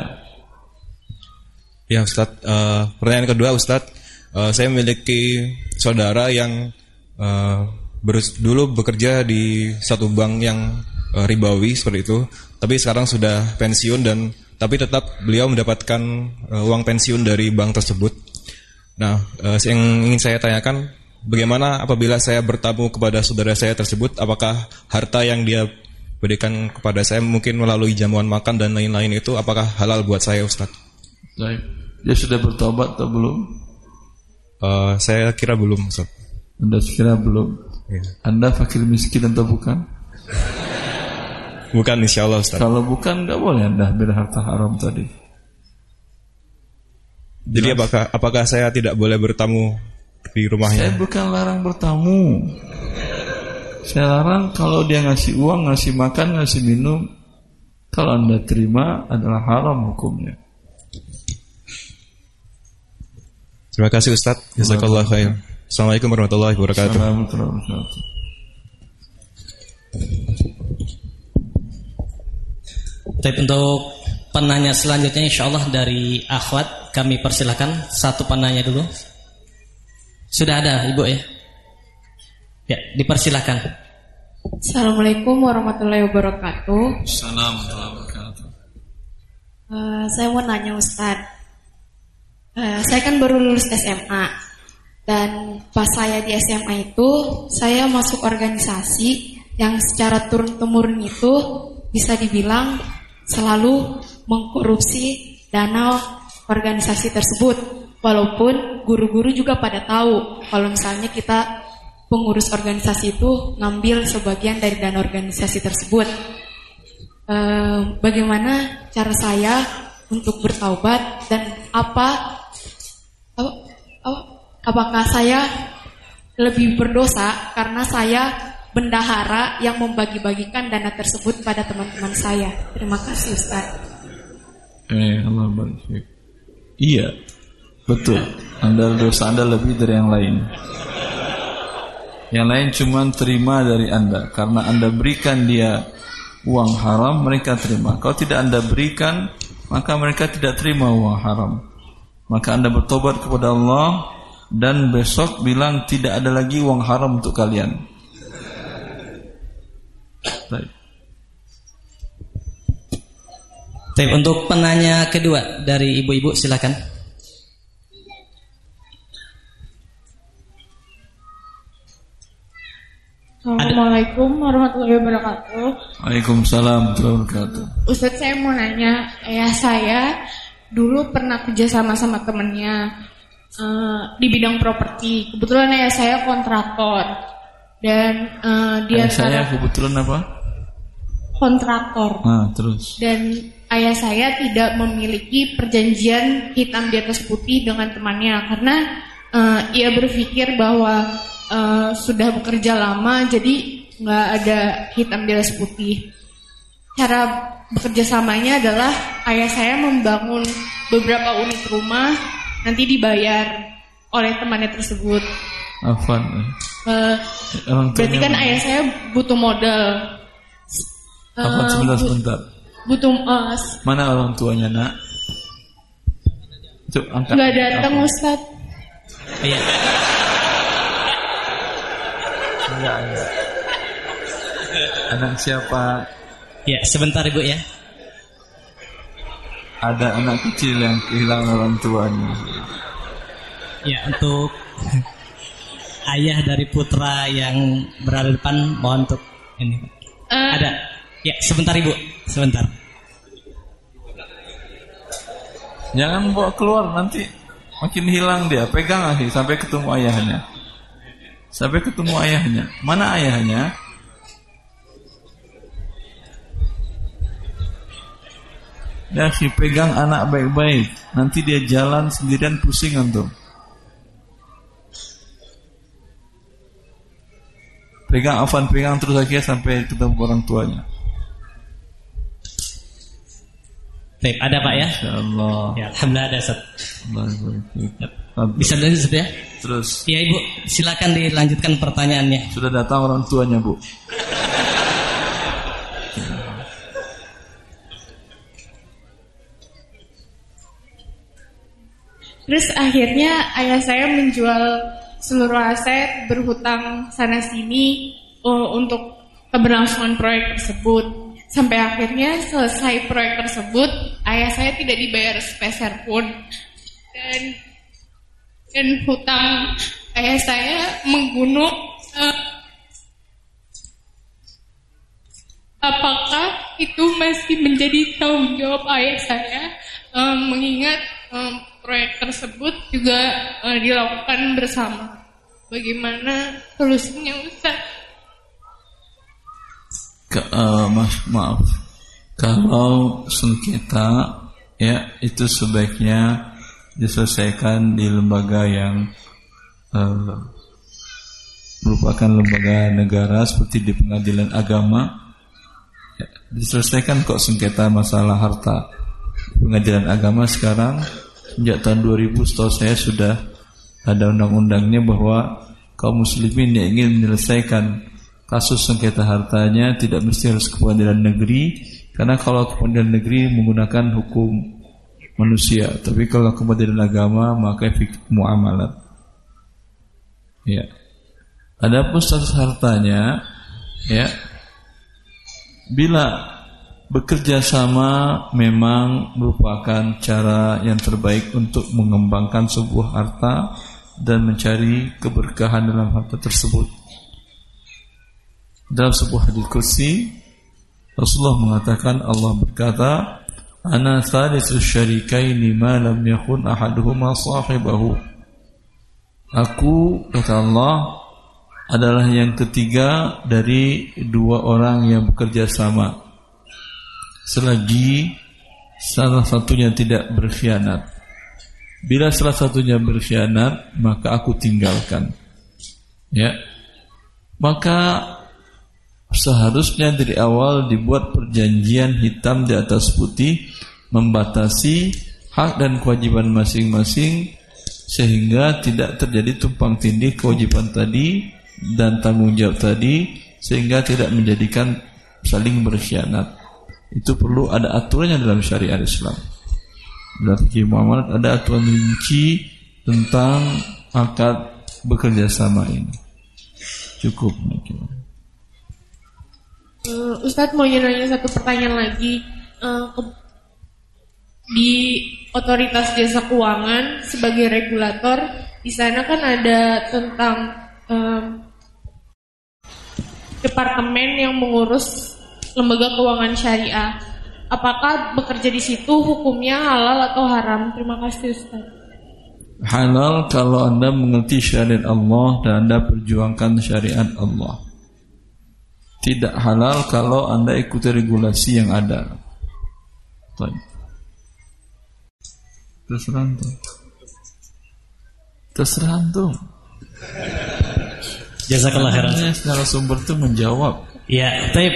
ya Ustaz uh, pertanyaan kedua Ustaz uh, saya memiliki saudara yang uh, dulu bekerja di satu bank yang uh, ribawi seperti itu tapi sekarang sudah pensiun dan tapi tetap beliau mendapatkan uh, uang pensiun dari bank tersebut. Nah, uh, yang ingin saya tanyakan, bagaimana apabila saya bertamu kepada saudara saya tersebut, apakah harta yang dia berikan kepada saya mungkin melalui jamuan makan dan lain-lain itu, apakah halal buat saya, Ustaz? Baik. Dia sudah bertobat atau belum? Uh, saya kira belum, Ustaz. Anda kira belum? Ya. Anda fakir miskin atau bukan? Bukan insya Allah Ustaz. Kalau bukan nggak boleh anda ambil harta haram tadi. Jadi apakah apakah saya tidak boleh bertamu di rumahnya? Saya bukan larang bertamu. Saya larang kalau dia ngasih uang, ngasih makan, ngasih minum, kalau anda terima adalah haram hukumnya. Terima kasih Ustaz. Jazakallah khair. Assalamualaikum warahmatullahi wabarakatuh. Assalamualaikum warahmatullahi wabarakatuh. Tapi untuk penanya selanjutnya insya Allah dari akhwat kami persilahkan satu penanya dulu. Sudah ada ibu ya? Ya, dipersilahkan. Assalamualaikum warahmatullahi wabarakatuh. Assalamualaikum warahmatullahi wabarakatuh. Uh, saya mau nanya Ustadz. Uh, saya kan baru lulus SMA dan pas saya di SMA itu saya masuk organisasi yang secara turun temurun itu bisa dibilang selalu mengkorupsi dana organisasi tersebut. Walaupun guru-guru juga pada tahu kalau misalnya kita pengurus organisasi itu ngambil sebagian dari dana organisasi tersebut. E, bagaimana cara saya untuk bertaubat dan apa, apa, apa apakah saya lebih berdosa karena saya bendahara yang membagi-bagikan dana tersebut pada teman-teman saya. Terima kasih Ustaz. Eh, Allah barik. Iya, betul. Anda dosa Anda lebih dari yang lain. Yang lain cuma terima dari Anda karena Anda berikan dia uang haram, mereka terima. Kalau tidak Anda berikan, maka mereka tidak terima uang haram. Maka Anda bertobat kepada Allah dan besok bilang tidak ada lagi uang haram untuk kalian. Baik. Baik, untuk penanya kedua dari ibu-ibu silakan. Assalamualaikum warahmatullahi wabarakatuh. Waalaikumsalam warahmatullahi wabarakatuh. Ustadz saya mau nanya, ayah saya dulu pernah kerja sama sama temennya. eh, di bidang properti. Kebetulan ayah saya kontraktor dan eh, di Ayah saya kebetulan apa? kontraktor Nah, terus. dan ayah saya tidak memiliki perjanjian hitam di atas putih dengan temannya karena eh, ia berpikir bahwa eh, sudah bekerja lama jadi nggak ada hitam di atas putih. Cara bekerja samanya adalah ayah saya membangun beberapa unit rumah nanti dibayar oleh temannya tersebut. Afan. Eh, Orang berarti kan ayah saya butuh modal. Afan Eh, sebentar bu- sebentar. butuh s- Mana orang tuanya nak? Itu angkat. nggak datang? Ustaz. Iya. Enggak, enggak. Anak siapa? Ya, sebentar Ibu ya. Ada anak kecil yang kehilangan orang tuanya. Ya, untuk ayah dari putra yang berada depan mohon untuk ini. Eh, Ada. Ya, sebentar Ibu, sebentar. Jangan bawa keluar nanti makin hilang dia. Pegang lagi sampai ketemu ayahnya. Sampai ketemu ayahnya. Mana ayahnya? Ya, si pegang anak baik-baik. Nanti dia jalan sendirian pusing antum. Pegang Afan, pegang terus aja sampai ketemu orang tuanya. Baik, ada Pak ya? Insya Allah. Ya, alhamdulillah ada Ustaz. Bisa lanjut Ustaz ya? Terus Ya Ibu, silakan dilanjutkan pertanyaannya. sudah datang orang tuanya bu. Terus akhirnya ayah saya menjual seluruh aset berhutang sana sini uh, untuk keberlangsungan proyek tersebut. Sampai akhirnya selesai proyek tersebut, ayah saya tidak dibayar sepeser pun. Dan dan hutang ayah saya menggunung uh, apakah itu masih menjadi tanggung jawab ayah saya eh, mengingat eh, proyek tersebut juga eh, dilakukan bersama. Bagaimana solusinya Ustaz? Ke, eh, maaf, maaf. Kalau sengketa ya itu sebaiknya diselesaikan di lembaga yang eh, merupakan lembaga negara seperti di pengadilan agama. Ya, diselesaikan kok sengketa masalah harta pengadilan agama sekarang sejak tahun 2000 setahu saya sudah ada undang-undangnya bahwa kaum muslimin yang ingin menyelesaikan kasus sengketa hartanya tidak mesti harus ke pengadilan negeri karena kalau ke pengadilan negeri menggunakan hukum manusia. Tapi kalau ke pengadilan agama maka fikih muamalat. Ya. Adapun status hartanya ya bila bekerja sama memang merupakan cara yang terbaik untuk mengembangkan sebuah harta dan mencari keberkahan dalam harta tersebut. Dalam sebuah hadis kursi Rasulullah mengatakan Allah berkata Ana thalithu syarikaini ma lam yakun ahaduhuma sahibahu Aku kata Allah adalah yang ketiga dari dua orang yang bekerja sama selagi salah satunya tidak berkhianat. Bila salah satunya berkhianat, maka aku tinggalkan. Ya. Maka seharusnya dari awal dibuat perjanjian hitam di atas putih membatasi hak dan kewajiban masing-masing sehingga tidak terjadi tumpang tindih kewajiban tadi dan tanggung jawab tadi sehingga tidak menjadikan saling berkhianat. Itu perlu ada aturannya dalam syariat Islam. Dalam fikih muamalat ada aturan rinci tentang akad bekerja sama ini. Cukup mungkin. Eh, Ustadz mau nanya satu pertanyaan lagi. Eh, di otoritas jasa keuangan sebagai regulator, di sana kan ada tentang em, departemen yang mengurus lembaga keuangan syariah. Apakah bekerja di situ hukumnya halal atau haram? Terima kasih Ustaz. Halal kalau Anda mengerti syariat Allah dan Anda perjuangkan syariat Allah. Tidak halal kalau Anda ikuti regulasi yang ada. Baik. Terserah antum. Terserah antum. Jazakallah khairan. Secara sumber itu menjawab. Ya, taib.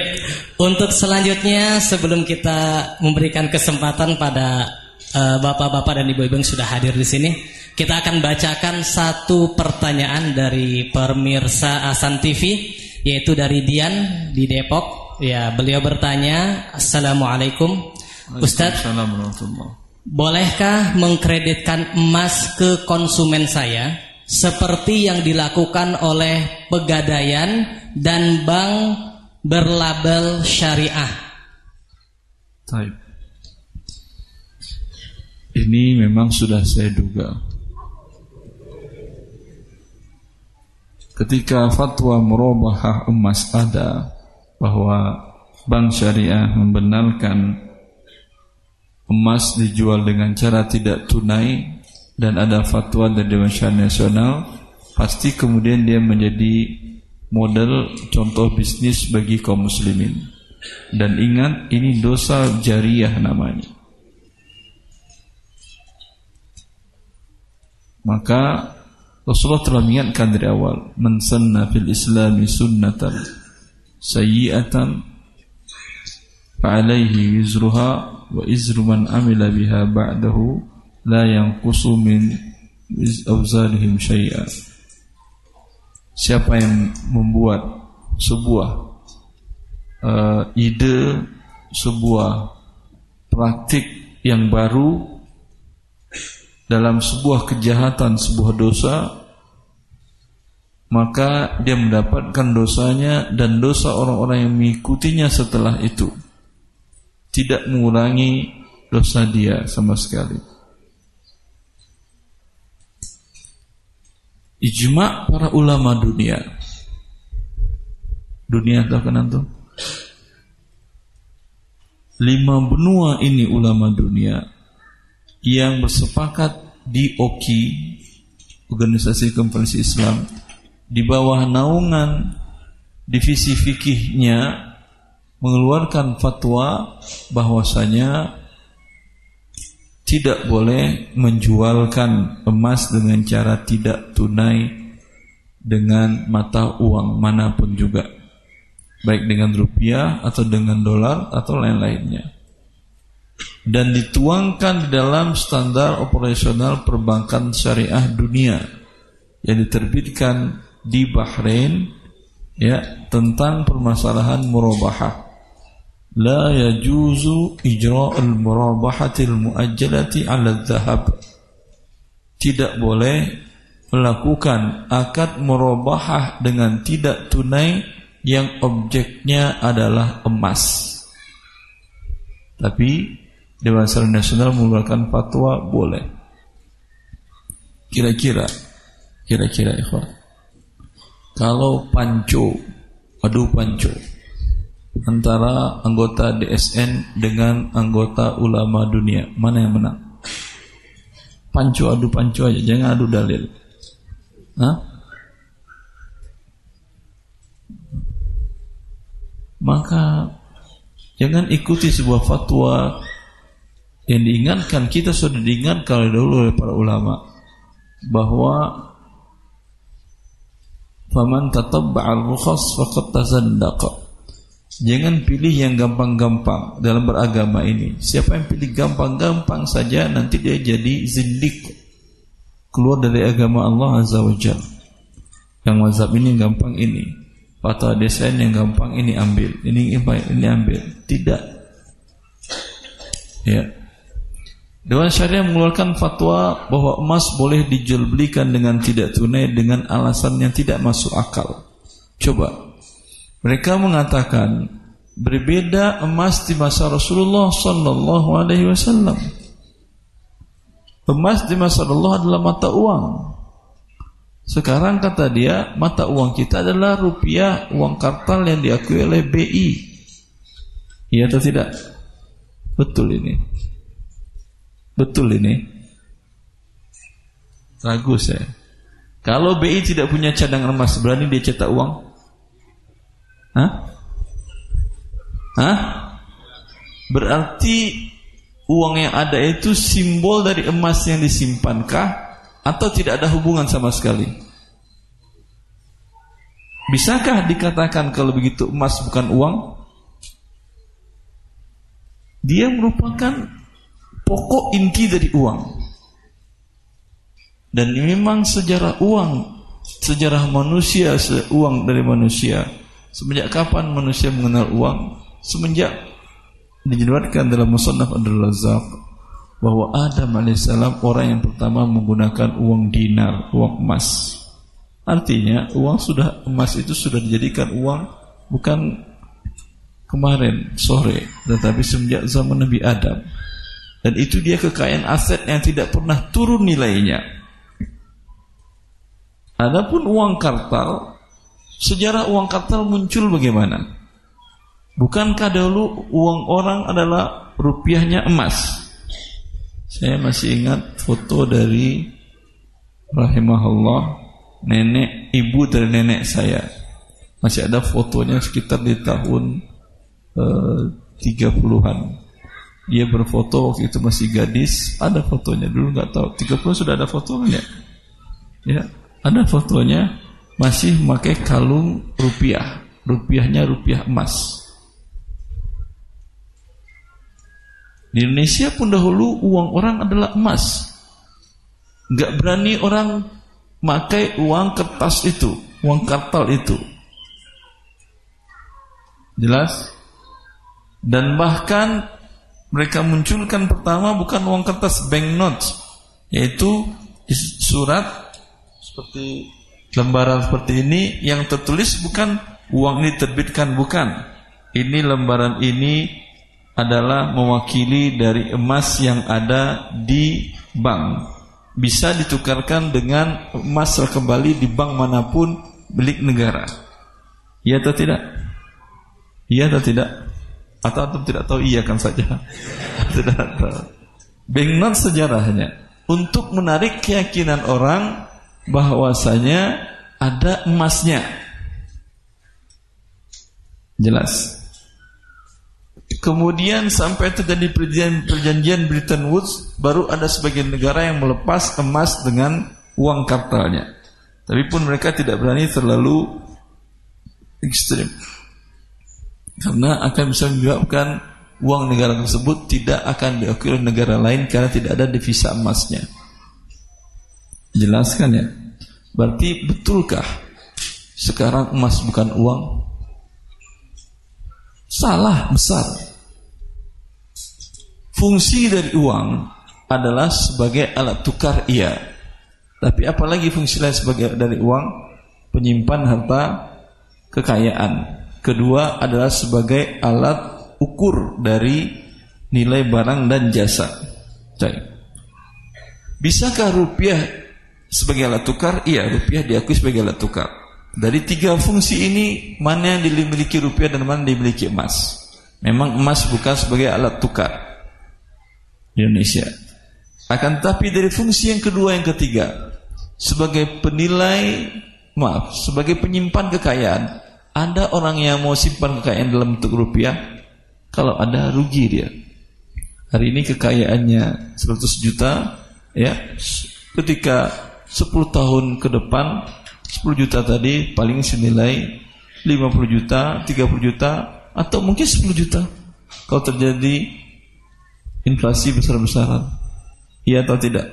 Untuk selanjutnya sebelum kita memberikan kesempatan pada eh, bapak-bapak dan ibu-ibu yang sudah hadir di sini, kita akan bacakan satu pertanyaan dari pemirsa Asan TV yaitu dari Dian di Depok. Ya, beliau bertanya, "Assalamualaikum, Ustadz, bolehkah mengkreditkan emas ke konsumen saya seperti yang dilakukan oleh Pegadaian dan bank berlabel syariah?" Taib. Ini memang sudah saya duga. ketika fatwa merubah emas ada bahwa bank syariah membenarkan emas dijual dengan cara tidak tunai dan ada fatwa dari Dewan Syariah Nasional pasti kemudian dia menjadi model contoh bisnis bagi kaum muslimin dan ingat ini dosa jariah namanya maka Rasulullah telah mengingatkan dari awal, "Man fil Islami sunnatan sayyi'atan fa'alaihi wizruha wa izru man amila biha ba'dahu la yanqusu min awzarihim syai'a." Siapa yang membuat sebuah uh, ide, sebuah praktik yang baru dalam sebuah kejahatan, sebuah dosa, maka dia mendapatkan dosanya dan dosa orang-orang yang mengikutinya setelah itu tidak mengurangi dosa dia sama sekali. Ijma para ulama dunia. Dunia tahu kan antum? Lima benua ini ulama dunia yang bersepakat di OKI, Organisasi Konferensi Islam, di bawah naungan divisi fikihnya mengeluarkan fatwa bahwasanya tidak boleh menjualkan emas dengan cara tidak tunai dengan mata uang mana pun juga. Baik dengan rupiah atau dengan dolar atau lain-lainnya. Dan dituangkan di dalam standar operasional perbankan syariah dunia yang diterbitkan di Bahrain ya tentang permasalahan murabahah la yajuzu ijra'ul murabahatil muajjalati 'ala dhahab tidak boleh melakukan akad murabahah dengan tidak tunai yang objeknya adalah emas. Tapi Dewan Syariah Nasional mengeluarkan fatwa boleh. Kira-kira kira-kira ikhwan. Kalau panco, adu panco antara anggota DSN dengan anggota ulama dunia, mana yang menang? Panco adu panco aja, jangan adu dalil. Hah? Maka jangan ikuti sebuah fatwa yang diingatkan kita sudah diingatkan dahulu oleh para ulama bahwa Faman tatabba'al rukhas faqad tazandaqa. Jangan pilih yang gampang-gampang dalam beragama ini. Siapa yang pilih gampang-gampang saja nanti dia jadi zindik. Keluar dari agama Allah Azza wa Jalla. Yang mazhab ini gampang ini. Fatwa desain yang gampang ini ambil. Ini ini ambil. Tidak. Ya. Dewan Syariah mengeluarkan fatwa bahwa emas boleh dijual belikan dengan tidak tunai dengan alasan yang tidak masuk akal. Coba. Mereka mengatakan berbeda emas di masa Rasulullah sallallahu alaihi wasallam. Emas di masa Allah adalah mata uang. Sekarang kata dia, mata uang kita adalah rupiah, uang kartal yang diakui oleh BI. Iya atau tidak? Betul ini. Betul ini. Ragu saya. Kalau BI tidak punya cadangan emas, berani dia cetak uang? Hah? Hah? Berarti uang yang ada itu simbol dari emas yang disimpankah atau tidak ada hubungan sama sekali? Bisakah dikatakan kalau begitu emas bukan uang? Dia merupakan pokok inti dari uang. Dan memang sejarah uang, sejarah manusia, uang dari manusia. Semenjak kapan manusia mengenal uang? Semenjak dijelaskan dalam Musannaf Abdul Razak bahwa Adam alaihissalam orang yang pertama menggunakan uang dinar, uang emas. Artinya uang sudah emas itu sudah dijadikan uang bukan kemarin sore, tetapi semenjak zaman Nabi Adam. Dan itu dia kekayaan aset yang tidak pernah turun nilainya. Adapun uang kartal, sejarah uang kartal muncul bagaimana? Bukankah dulu uang orang adalah rupiahnya emas? Saya masih ingat foto dari rahimahullah nenek ibu dari nenek saya. Masih ada fotonya sekitar di tahun eh, 30-an dia berfoto waktu itu masih gadis ada fotonya dulu nggak tahu 30 sudah ada fotonya ya ada fotonya masih memakai kalung rupiah. Rupiahnya rupiah emas. Di Indonesia pun dahulu uang orang adalah emas. Nggak berani orang pakai uang kertas itu uang kartal itu. Jelas? Dan bahkan mereka munculkan pertama bukan uang kertas bank notes yaitu surat seperti lembaran seperti ini yang tertulis bukan uang ini terbitkan bukan. Ini lembaran ini adalah mewakili dari emas yang ada di bank. Bisa ditukarkan dengan emas kembali di bank mana pun milik negara. Iya atau tidak? Iya atau tidak? Atau antum tidak tahu? Iya kan saja. tidak tahu. Bengnon sejarahnya untuk menarik keyakinan orang bahwasanya ada emasnya. Jelas. Kemudian sampai terjadi perjanjian, perjanjian Bretton Woods, baru ada sebagian negara yang melepas emas dengan uang kartalnya. Tapi pun mereka tidak berani terlalu ekstrim karena akan bisa menyebabkan uang negara tersebut tidak akan diakui oleh negara lain karena tidak ada devisa emasnya. Jelaskan ya. Berarti betulkah sekarang emas bukan uang? Salah besar. Fungsi dari uang adalah sebagai alat tukar iya. Tapi apalagi fungsi lain sebagai dari uang? Penyimpan harta kekayaan. Kedua adalah sebagai alat ukur dari nilai barang dan jasa. Bisakah rupiah sebagai alat tukar? Iya, rupiah diakui sebagai alat tukar. Dari tiga fungsi ini, mana yang dimiliki rupiah dan mana yang dimiliki emas? Memang emas bukan sebagai alat tukar di Indonesia. Akan tapi dari fungsi yang kedua yang ketiga, sebagai penilai, maaf, sebagai penyimpan kekayaan, ada orang yang mau simpan kekayaan dalam bentuk rupiah, kalau ada rugi dia. Hari ini kekayaannya 100 juta, ya. Ketika 10 tahun ke depan 10 juta tadi paling senilai 50 juta, 30 juta atau mungkin 10 juta. Kalau terjadi inflasi besar-besaran. Iya atau tidak?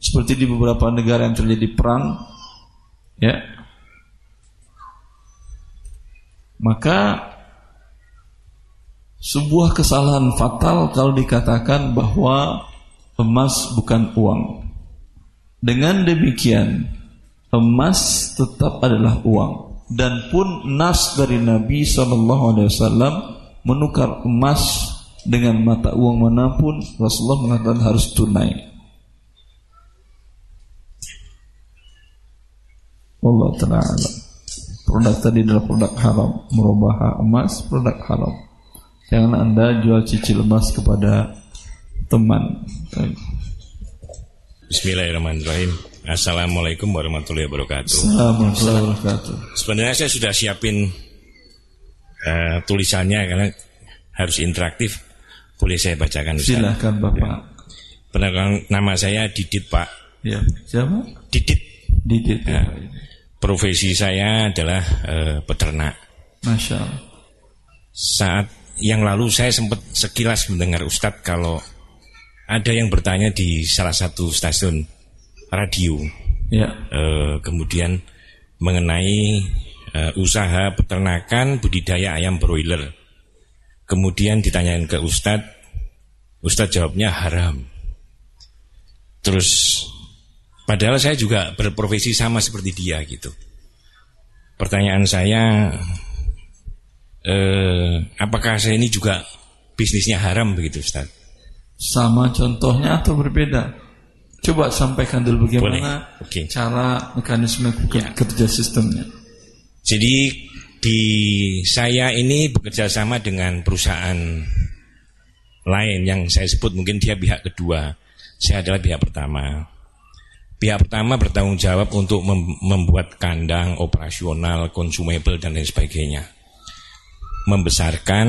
Seperti di beberapa negara yang terjadi perang, ya, maka sebuah kesalahan fatal kalau dikatakan bahwa emas bukan uang. Dengan demikian, emas tetap adalah uang. Dan pun nas dari Nabi saw menukar emas dengan mata uang mana pun Rasulullah mengatakan harus tunai. Allah taala produk tadi adalah produk haram. Merubah emas produk haram. Jangan anda jual cicil emas kepada teman Bismillahirrahmanirrahim Assalamualaikum warahmatullahi wabarakatuh. Assalamualaikum warahmatullahi wabarakatuh. Sebenarnya saya sudah siapin uh, tulisannya karena harus interaktif. Boleh saya bacakan Ustaz? Silakan Bapak. Ya. Nama saya Didit Pak. Ya, siapa? Didit. Didit. Ya. Profesi saya adalah uh, peternak. Masya Allah. Saat yang lalu saya sempat sekilas mendengar Ustadz kalau ada yang bertanya di salah satu stasiun radio. Ya. Uh, kemudian mengenai uh, usaha peternakan budidaya ayam broiler. Kemudian ditanyain ke Ustadz, Ustadz jawabnya haram. Terus padahal saya juga berprofesi sama seperti dia gitu. Pertanyaan saya, eh, apakah saya ini juga bisnisnya haram begitu Ustadz? Sama contohnya atau berbeda? Coba sampaikan dulu bagaimana okay. cara mekanisme ya. kerja sistemnya. Jadi di saya ini bekerja sama dengan perusahaan lain yang saya sebut mungkin dia pihak kedua. Saya adalah pihak pertama. Pihak pertama bertanggung jawab untuk mem membuat kandang operasional, consumable dan lain sebagainya. Membesarkan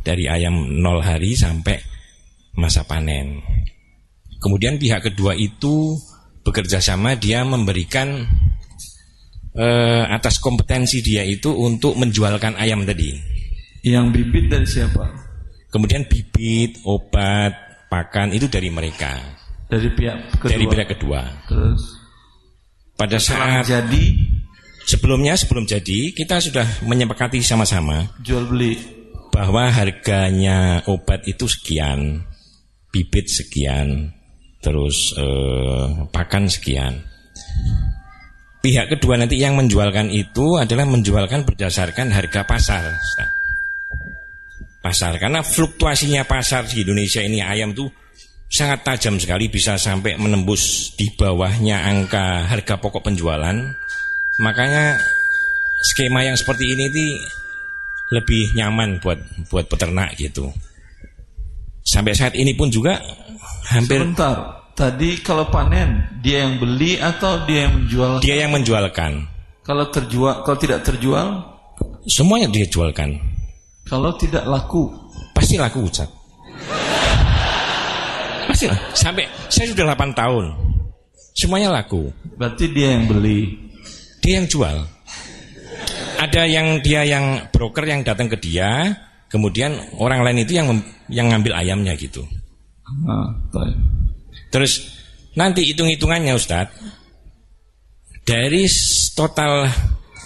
dari ayam nol hari sampai masa panen. Kemudian pihak kedua itu bekerja sama dia memberikan eh, atas kompetensi dia itu untuk menjualkan ayam tadi. Yang bibit dari siapa? Kemudian bibit, obat, pakan itu dari mereka. Dari pihak kedua. Dari pihak kedua. Terus pada saat jadi sebelumnya sebelum jadi kita sudah menyepakati sama-sama jual beli bahwa harganya obat itu sekian, bibit sekian, terus eh, pakan sekian. Pihak kedua nanti yang menjualkan itu adalah menjualkan berdasarkan harga pasar. Pasar karena fluktuasinya pasar di Indonesia ini ayam tuh sangat tajam sekali bisa sampai menembus di bawahnya angka harga pokok penjualan. Makanya skema yang seperti ini lebih nyaman buat buat peternak gitu. Sampai saat ini pun juga hampir Sebentar. Tadi kalau panen dia yang beli atau dia yang menjual? Dia yang menjualkan. Kalau terjual, kalau tidak terjual? Semuanya dia jualkan. Kalau tidak laku? Pasti laku, Ustaz. Pasti lah. Sampai saya sudah 8 tahun. Semuanya laku. Berarti dia yang beli. Dia yang jual. Ada yang dia yang broker yang datang ke dia, kemudian orang lain itu yang yang ngambil ayamnya gitu. Ah, Terus nanti hitung-hitungannya Ustadz. Dari total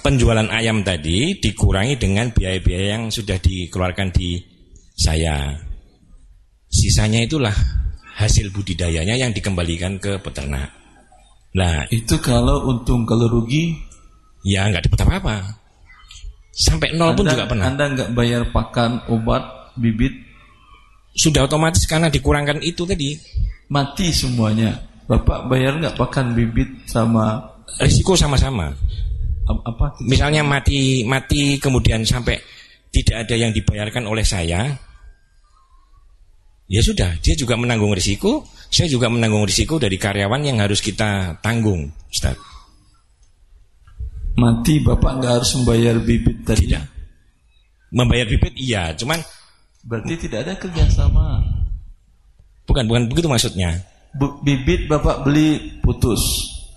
penjualan ayam tadi Dikurangi dengan biaya-biaya yang sudah dikeluarkan di saya. Sisanya itulah hasil budidayanya yang dikembalikan ke peternak. Nah Itu kalau untung, kalau rugi? Ya nggak dapat apa-apa Sampai nol pun juga pernah Anda nggak bayar pakan, obat, bibit Sudah otomatis karena dikurangkan itu tadi mati semuanya. Bapak bayar nggak pakan bibit sama risiko sama-sama. Apa? Misalnya mati mati kemudian sampai tidak ada yang dibayarkan oleh saya, ya sudah dia juga menanggung risiko, saya juga menanggung risiko dari karyawan yang harus kita tanggung, Ustaz. Mati bapak nggak harus membayar bibit tadi. Tidak. Membayar bibit iya, cuman berarti tidak ada kerjasama. Bukan, bukan begitu maksudnya. bibit bapak beli putus.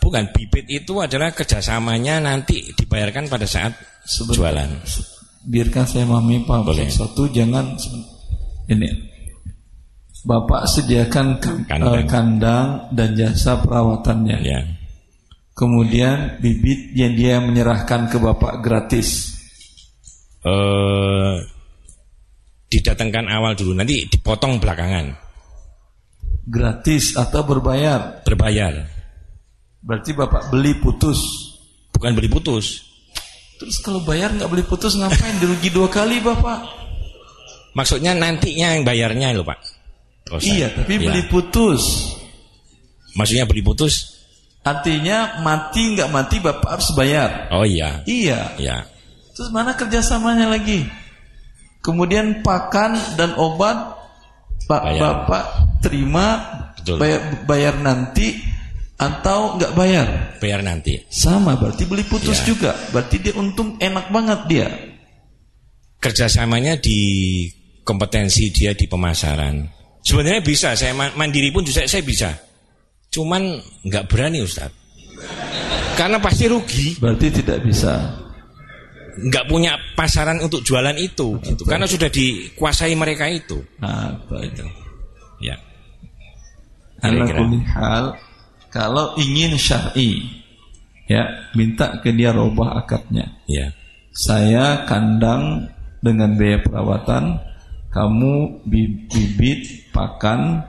Bukan, bibit itu adalah kerjasamanya nanti dibayarkan pada saat Sebentar. jualan. Biarkan saya memahami Pak Boleh. Satu, jangan ini. Bapak sediakan kandang, uh, kandang dan jasa perawatannya. Ya. Kemudian bibit yang dia menyerahkan ke bapak gratis. Uh, didatangkan awal dulu, nanti dipotong belakangan. Gratis atau berbayar? Berbayar. Berarti bapak beli putus? Bukan beli putus. Terus kalau bayar nggak beli putus ngapain? Dirugi dua kali bapak? Maksudnya nantinya yang bayarnya loh pak. Oh, iya, tapi ya. beli putus. Maksudnya beli putus? Artinya mati nggak mati bapak harus bayar. Oh iya. Iya. Iya. Terus mana kerjasamanya lagi? Kemudian pakan dan obat Pak bayar. Bapak terima Betul. Bayar, bayar nanti atau nggak bayar? Bayar nanti. Sama berarti beli putus Ya. juga. Berarti dia untung enak banget dia. Kerjasamanya di kompetensi dia di pemasaran. Sebenarnya bisa, saya ma- mandiri pun juga saya bisa. Cuman nggak berani Ustaz. Karena pasti rugi, Berarti tidak bisa. nggak punya pasaran untuk jualan itu, gitu. karena sudah dikuasai mereka itu. Nah, baik. Gitu. Ya, Kira-kira. hal kalau ingin syar'i ya minta ke dia robah akadnya. ya, Saya kandang dengan biaya perawatan, kamu bi- bibit, pakan,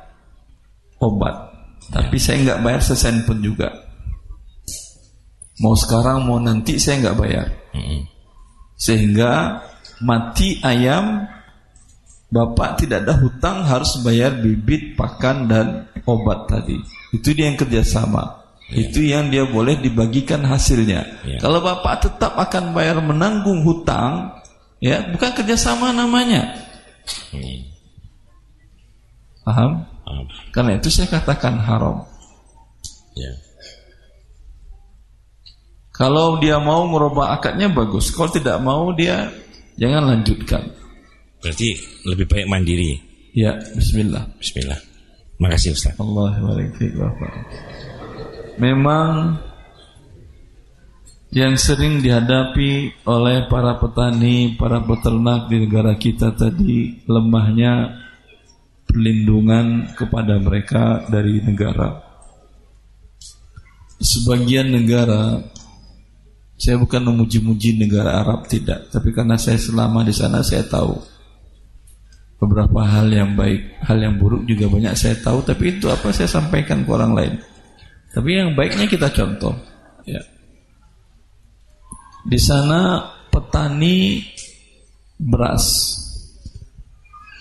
obat. Tapi saya nggak bayar sesen pun juga. Mau sekarang mau nanti saya nggak bayar. Sehingga mati ayam Bapak tidak ada hutang harus bayar bibit, pakan dan obat tadi. Itu dia yang kerjasama. Itu yang dia boleh dibagikan hasilnya. Ya. Kalau bapak tetap akan bayar menanggung hutang, ya bukan kerjasama namanya. Hmm. Paham? Karena itu saya katakan haram. ya. Kalau dia mau merubah akadnya bagus. Kalau tidak mau dia jangan lanjutkan. Berarti lebih baik mandiri. Ya, Bismillah. Bismillah. Makasih Ustaz. Allah. Memang yang sering dihadapi oleh para petani, para peternak di negara kita tadi lemahnya perlindungan kepada mereka dari negara. Sebagian negara saya bukan memuji-muji negara Arab tidak, tapi karena saya selama di sana saya tahu beberapa hal yang baik, hal yang buruk juga banyak saya tahu, tapi itu apa saya sampaikan ke orang lain. Tapi yang baiknya kita contoh. Ya. Di sana petani beras.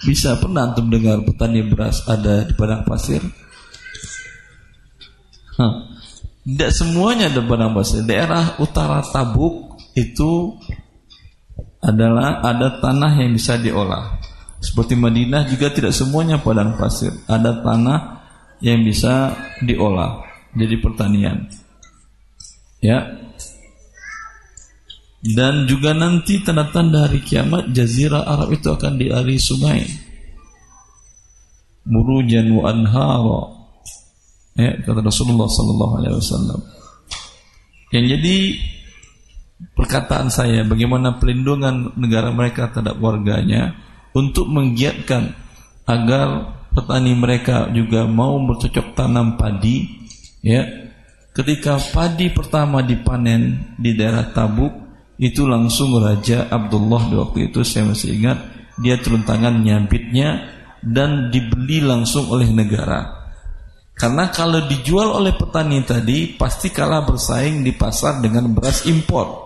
Bisa pernah antum dengar petani beras ada di padang pasir? Hah. Tidak semuanya ada padang pasir. Daerah utara Tabuk itu adalah ada tanah yang bisa diolah. Seperti Madinah juga tidak semuanya padang pasir. Ada tanah yang bisa diolah jadi pertanian. Ya. Dan juga nanti tanda-tanda hari kiamat jazirah Arab itu akan dialiri sungai. Murujan wa anhara. Ya, kata Rasulullah sallallahu alaihi wasallam. Yang jadi perkataan saya bagaimana pelindungan negara mereka terhadap warganya untuk menggiatkan agar petani mereka juga mau bercocok tanam padi ya ketika padi pertama dipanen di daerah Tabuk itu langsung Raja Abdullah di waktu itu saya masih ingat dia turun tangan nyabitnya dan dibeli langsung oleh negara. Karena kalau dijual oleh petani tadi pasti kalah bersaing di pasar dengan beras impor.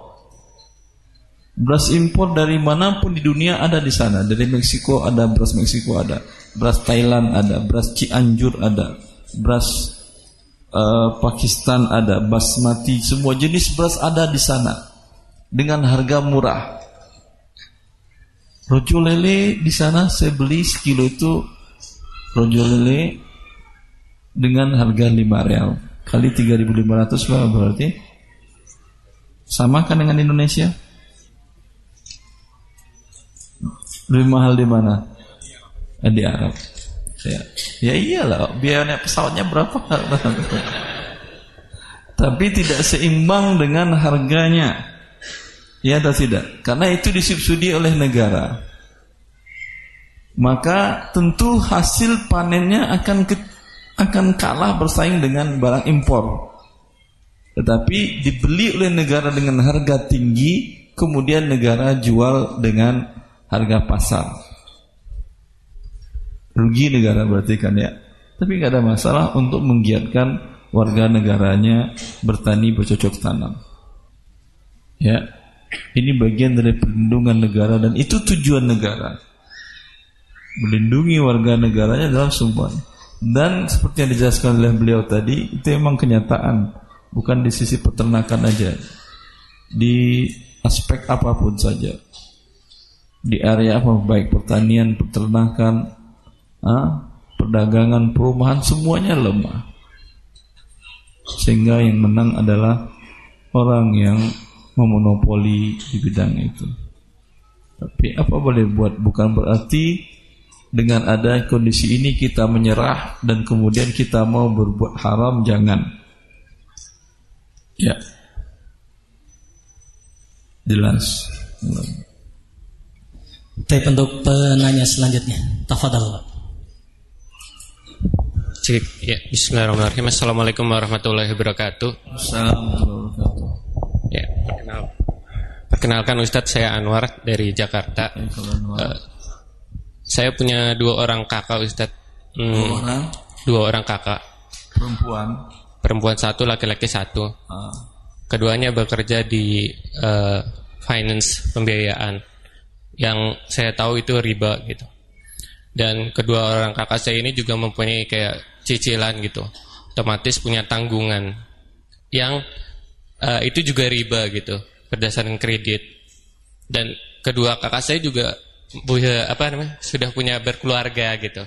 Beras impor dari mana pun di dunia ada di sana. Dari Meksiko ada beras Meksiko ada, beras Thailand ada, beras Cianjur ada, beras eh, Pakistan ada, basmati, semua jenis beras ada di sana dengan harga murah. Rojo lele di sana saya beli sekilo itu rojo lele dengan harga 5 real kali 3.500 berapa berarti? Sama kan dengan Indonesia? Lebih mahal di mana? Eh, Di Arab. Ya, ya iyalah, biaya pesawatnya berapa? Tapi tidak seimbang dengan harganya. Ya atau tidak? Karena itu disubsidi oleh negara. Maka tentu hasil panennya akan ke, akan kalah bersaing dengan barang impor. Tetapi dibeli oleh negara dengan harga tinggi, kemudian negara jual dengan harga pasar. Rugi negara berarti kan ya. Tapi nggak ada masalah untuk menggiatkan warga negaranya bertani bercocok tanam. Ya, ini bagian dari perlindungan negara dan itu tujuan negara. Melindungi warga negaranya dalam semua. Dan seperti yang dijelaskan oleh beliau tadi, itu memang kenyataan, bukan di sisi peternakan aja, di aspek apa pun saja di area apa baik pertanian, peternakan, ah, perdagangan, perumahan semuanya lemah. sehingga yang menang adalah orang yang memonopoli di bidang itu. Tapi apa boleh buat bukan berarti dengan ada kondisi ini kita menyerah dan kemudian kita mau berbuat haram jangan. Ya. Jelas. Tapi untuk penanya selanjutnya, tafadhal. Cik, ya, Bismillahirrahmanirrahim. Assalamualaikum warahmatullahi wabarakatuh. Assalamualaikum perkenalkan Ustadz saya Anwar dari Jakarta. Uh, saya punya dua orang kakak Ustadz. Hmm, Dua orang dua orang kakak. perempuan. Perempuan satu, laki-laki satu. Ah, Keduanya bekerja di uh, finance pembiayaan. Yang saya tahu itu riba gitu. Dan kedua orang kakak saya ini juga mempunyai kayak cicilan gitu. Otomatis punya tanggungan yang uh, itu juga riba gitu berdasarkan kredit. Dan kedua kakak saya juga punya apa namanya sudah punya berkeluarga gitu,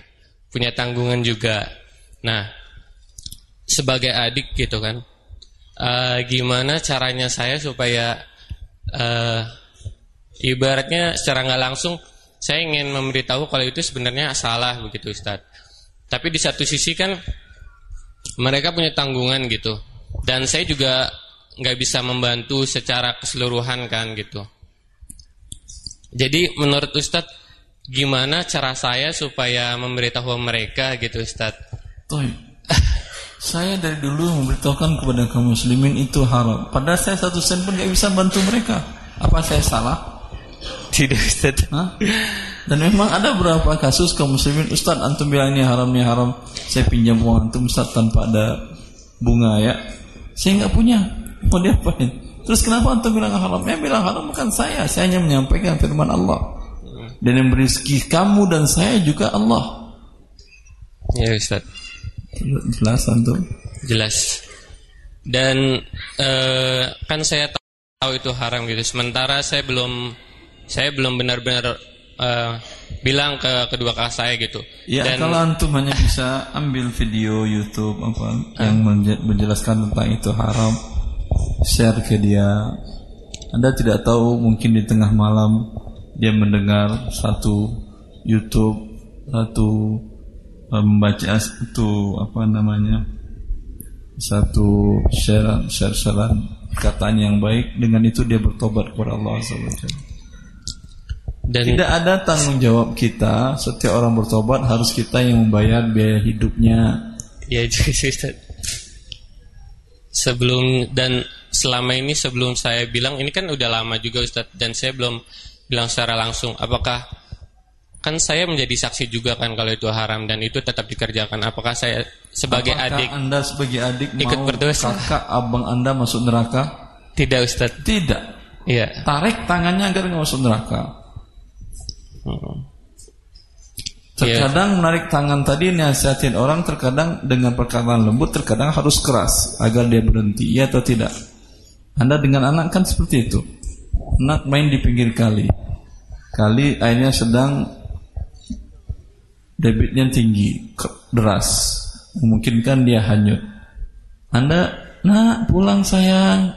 punya tanggungan juga. Nah, sebagai adik gitu kan, uh, gimana caranya saya supaya uh, ibaratnya secara nggak langsung saya ingin memberitahu kalau itu sebenarnya salah begitu Ustadz. Tapi di satu sisi kan mereka punya tanggungan gitu, dan saya juga nggak bisa membantu secara keseluruhan kan gitu. Jadi menurut Ustadz gimana cara saya supaya memberitahu mereka gitu Ustadz? Toy. Saya dari dulu memberitahukan kepada kaum muslimin itu haram. Padahal saya satu sen pun gak bisa bantu mereka. Apa saya salah? Tidak Ustadz. Hah? Dan memang ada beberapa kasus kaum muslimin Ustaz antum bilang ini haram ini haram Saya pinjam uang antum Ustaz tanpa ada bunga ya Saya nggak punya Mau diapain Terus kenapa antum bilang haram Yang bilang haram bukan saya Saya hanya menyampaikan firman Allah Dan yang beri rezeki kamu dan saya juga Allah Ya Ustadz. Jelas antum Jelas. Dan eh, kan saya tahu itu haram gitu. Sementara saya belum saya belum benar-benar eh, bilang ke kedua kakak saya gitu. Ya Dan kalau antum hanya bisa ambil video YouTube apa yang menje- menjelaskan tentang itu haram, share ke dia. Anda tidak tahu mungkin di tengah malam dia mendengar satu YouTube, satu eh, membaca satu apa namanya satu share share sharean perkataan yang baik dengan itu dia bertobat kepada Allah SWT. dan Tidak ada tanggung jawab kita Setiap orang bertobat harus kita yang membayar biaya hidupnya ya itu. Sebelum dan selama ini sebelum saya bilang ini kan udah lama juga Ustadz dan saya belum bilang secara langsung apakah kan saya menjadi saksi juga kan kalau itu haram dan itu tetap dikerjakan apakah saya sebagai Apakah adik anda sebagai adik ikut mau berdosa? kakak abang anda masuk neraka? tidak Ustadz Tidak iya Tarik tangannya agar nggak masuk neraka Hmm. Terkadang menarik tangan tadi nasihatin orang Terkadang dengan perkataan lembut Terkadang harus keras Agar dia berhenti Iya atau tidak? Anda dengan anak kan seperti itu. Anak main di pinggir kali. Kali airnya sedang Debitnya tinggi Deras. Memungkinkan dia hanyut. Anda Nak pulang sayang.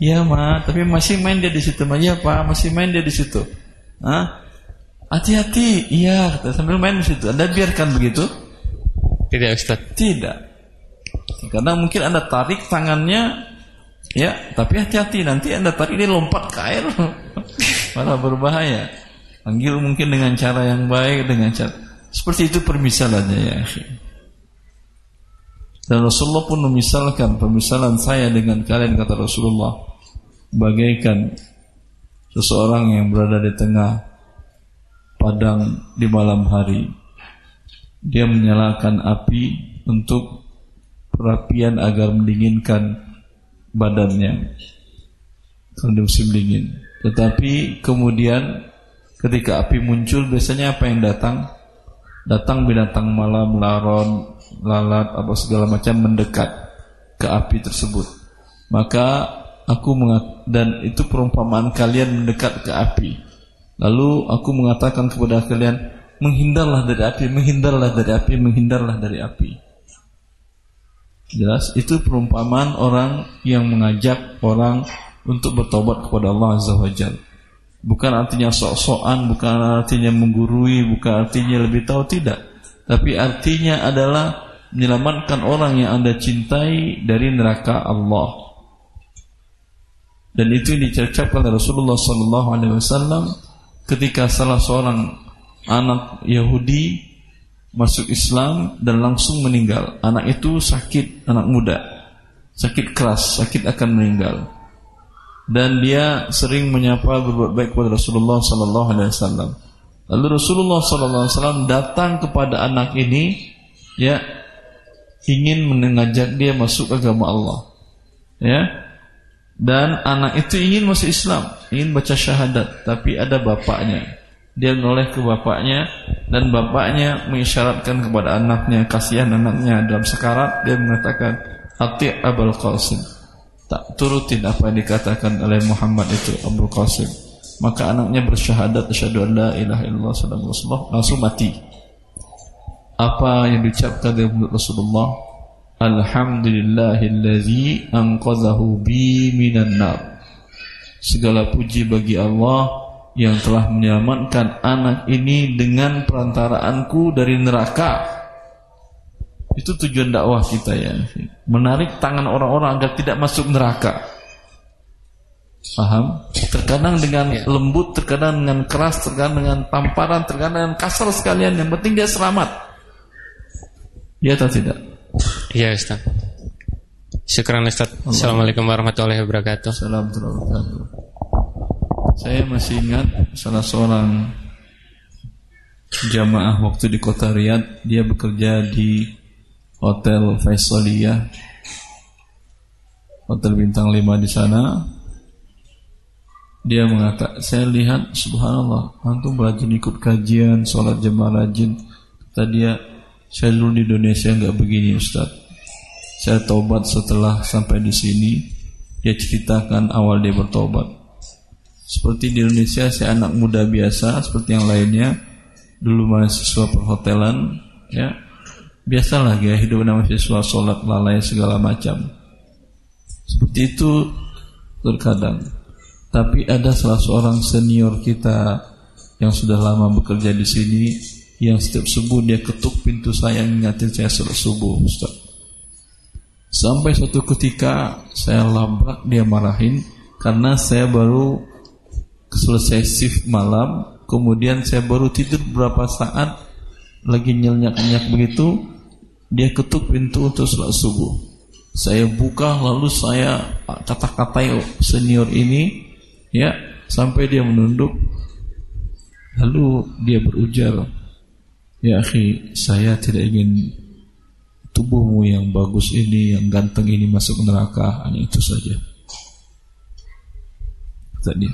Ya ma Tapi masih main dia di situ Ma. Iya pak Masih main dia di situ. Hah? Hati-hati, iya, sambil main di situ. Anda biarkan begitu? tidak Ustadz Tidak. Karena mungkin Anda tarik tangannya, ya, tapi hati-hati nanti Anda tarik dia lompat ke air, malah berbahaya. Panggil mungkin dengan cara yang baik, dengan cara seperti itu permisalannya ya. akhi. Dan Rasulullah pun memisalkan pemisalan saya dengan kalian kata Rasulullah bagaikan seseorang yang berada di tengah padang di malam hari. Dia menyalakan api untuk perapian agar mendinginkan badannya kalau di musim dingin. Tetapi kemudian ketika api muncul biasanya apa yang datang? Datang binatang malam, laron, lalat, apa segala macam mendekat ke api tersebut. Maka aku dan itu perumpamaan kalian mendekat ke api. Lalu aku mengatakan kepada kalian, menghindarlah dari api, menghindarlah dari api, menghindarlah dari api. Jelas itu perumpamaan orang yang mengajak orang untuk bertobat kepada Allah Azza wa Jalla. Bukan artinya sok-sokan, bukan artinya menggurui, bukan artinya lebih tahu tidak. Tapi artinya adalah menyelamatkan orang yang Anda cintai dari neraka Allah. Dan itu yang diceritakan oleh Rasulullah sallallahu alaihi wasallam ketika salah seorang anak Yahudi masuk Islam dan langsung meninggal. Anak itu sakit, anak muda. Sakit keras, sakit akan meninggal. Dan dia sering menyapa berbuat baik kepada Rasulullah sallallahu alaihi wasallam. Lalu Rasulullah sallallahu alaihi wasallam datang kepada anak ini ya ingin mengajak dia masuk agama Allah. Ya. Dan anak itu ingin masuk Islam, ingin baca syahadat, tapi ada bapaknya. Dia menoleh ke bapaknya dan bapaknya mengisyaratkan kepada anaknya kasihan anaknya. Dalam sekarat dia mengatakan hati Abul Qasim. Tak turutin apa yang dikatakan oleh Muhammad itu Abul Qasim. Maka anaknya bersyahadat asyhadu an la ilaha illallah Rasulullah. Langsung mati. Apa yang diucapkan dari Rasulullah Alhamdulillahillazi anqadhahu bi minan nar segala puji bagi Allah yang telah menyelamatkan anak ini dengan perantaraanku dari neraka. Itu tujuan dakwah kita ya. Menarik tangan orang-orang agar tidak masuk neraka. Paham? Terkadang dengan ya. lembut, terkadang dengan keras, terkadang dengan tamparan, terkadang dengan kasar sekalian. Yang penting dia selamat. Ya atau tidak? Iya Ustaz. Syukran Ustaz. Assalamualaikum warahmatullahi wabarakatuh. Assalamualaikum warahmatullahi wabarakatuh. Saya masih ingat salah seorang jamaah waktu di kota Riyadh, dia bekerja di Hotel Faisalia, Hotel bintang 5 di sana. Dia mengatakan, saya lihat subhanallah, antum rajin ikut kajian, sholat jemaah rajin. Kata dia, saya dulu di Indonesia nggak begini Ustaz. Saya tobat setelah sampai di sini. Dia ceritakan awal dia bertobat seperti di Indonesia saya anak muda biasa seperti yang lainnya. Dulu mahasiswa perhotelan, ya. Biasalah ya hidup mahasiswa sholat lalai segala macam. Seperti itu terkadang. Tapi ada salah seorang senior kita yang sudah lama bekerja di sini yang setiap subuh dia ketuk pintu saya mengingatkan saya subuh Ustaz. Sampai suatu ketika saya labrak dia marahin karena saya baru selesai shift malam, kemudian saya baru tidur beberapa saat, lagi nyenyak-nyenyak begitu, dia ketuk pintu untuk sholat subuh. Saya buka lalu saya kata-katai senior ini, ya sampai dia menunduk. Lalu dia berujar, ya akhi, saya tidak ingin tubuhmu yang bagus ini, yang ganteng ini masuk neraka, hanya itu saja. Tadi.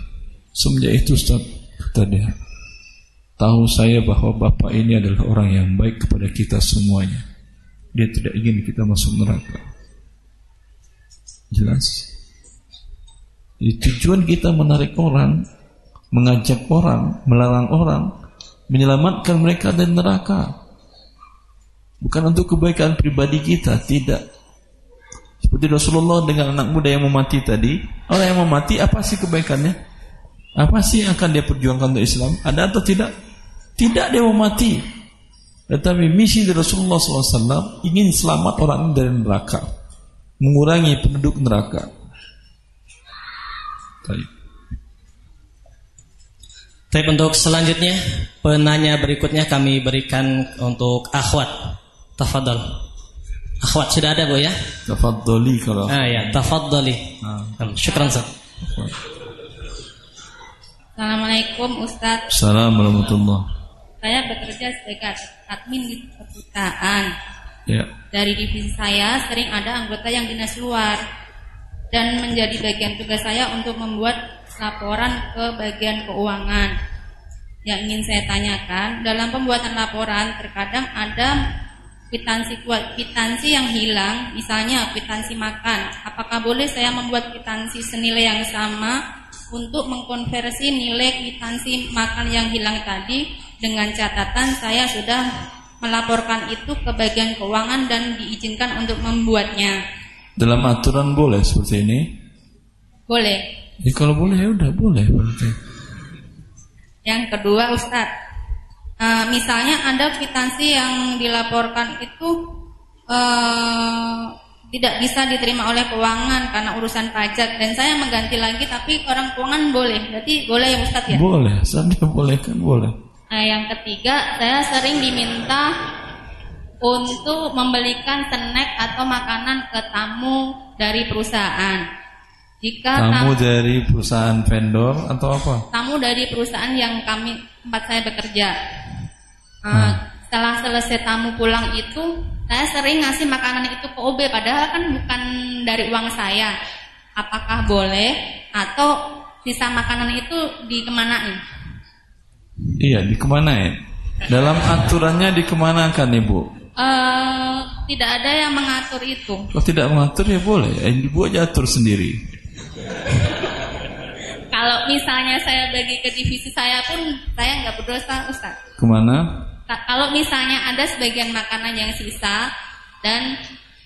Semenjak itu Ustaz kata Tahu saya bahwa Bapak ini adalah orang yang baik kepada kita semuanya. Dia tidak ingin kita masuk neraka. Jelas? Jadi tujuan kita menarik orang Mengajak orang Melarang orang Menyelamatkan mereka dari neraka Bukan untuk kebaikan pribadi kita Tidak Seperti Rasulullah dengan anak muda yang mau mati tadi Orang yang mau mati apa sih kebaikannya? Apa sih yang akan dia perjuangkan untuk Islam? Ada atau tidak? Tidak dia mau mati. Tetapi misi dari Rasulullah SAW ingin selamat orang dari neraka. Mengurangi penduduk neraka. Baik. Tapi untuk selanjutnya penanya berikutnya kami berikan untuk akhwat. Tafadhol. Akhwat sudah ada Bu ya? Tafadholi kalau. Ah ya, tafadholi. Ah. Syukran Ustaz. Assalamualaikum Ustadz Assalamualaikum Saya bekerja sebagai admin di perusahaan ya. Dari divisi saya sering ada anggota yang dinas luar Dan menjadi bagian tugas saya untuk membuat laporan ke bagian keuangan Yang ingin saya tanyakan Dalam pembuatan laporan terkadang ada kwitansi kwitansi yang hilang Misalnya kwitansi makan Apakah boleh saya membuat kwitansi senilai yang sama untuk mengkonversi nilai kwitansi makan yang hilang tadi dengan catatan saya sudah melaporkan itu ke bagian keuangan dan diizinkan untuk membuatnya. Dalam aturan boleh seperti ini? Boleh. Ya kalau boleh ya udah boleh berarti. Yang kedua Ustadz, uh, misalnya ada kwitansi yang dilaporkan itu uh, tidak bisa diterima oleh keuangan karena urusan pajak. Dan saya mengganti lagi tapi orang keuangan boleh. Berarti boleh ya Ustadz ya? Boleh saya boleh kan? Boleh. Nah yang ketiga saya sering diminta untuk membelikan snack atau makanan ke tamu dari perusahaan. Jika tamu, tamu dari perusahaan vendor atau apa? Tamu dari perusahaan yang kami tempat saya bekerja uh, hmm. setelah selesai tamu pulang itu saya sering ngasih makanan itu ke OB padahal kan bukan dari uang saya. Apakah boleh atau sisa makanan itu dikemanain? Iya, dikemanain. Dalam aturannya dikemanakan Ibu? Uh, tidak ada yang mengatur itu. Kalau tidak mengatur ya boleh, Ibu aja atur sendiri. Kalau misalnya saya bagi ke divisi saya pun saya nggak berdosa Ustaz. Ke mana? Kalau misalnya ada sebagian makanan yang sisa dan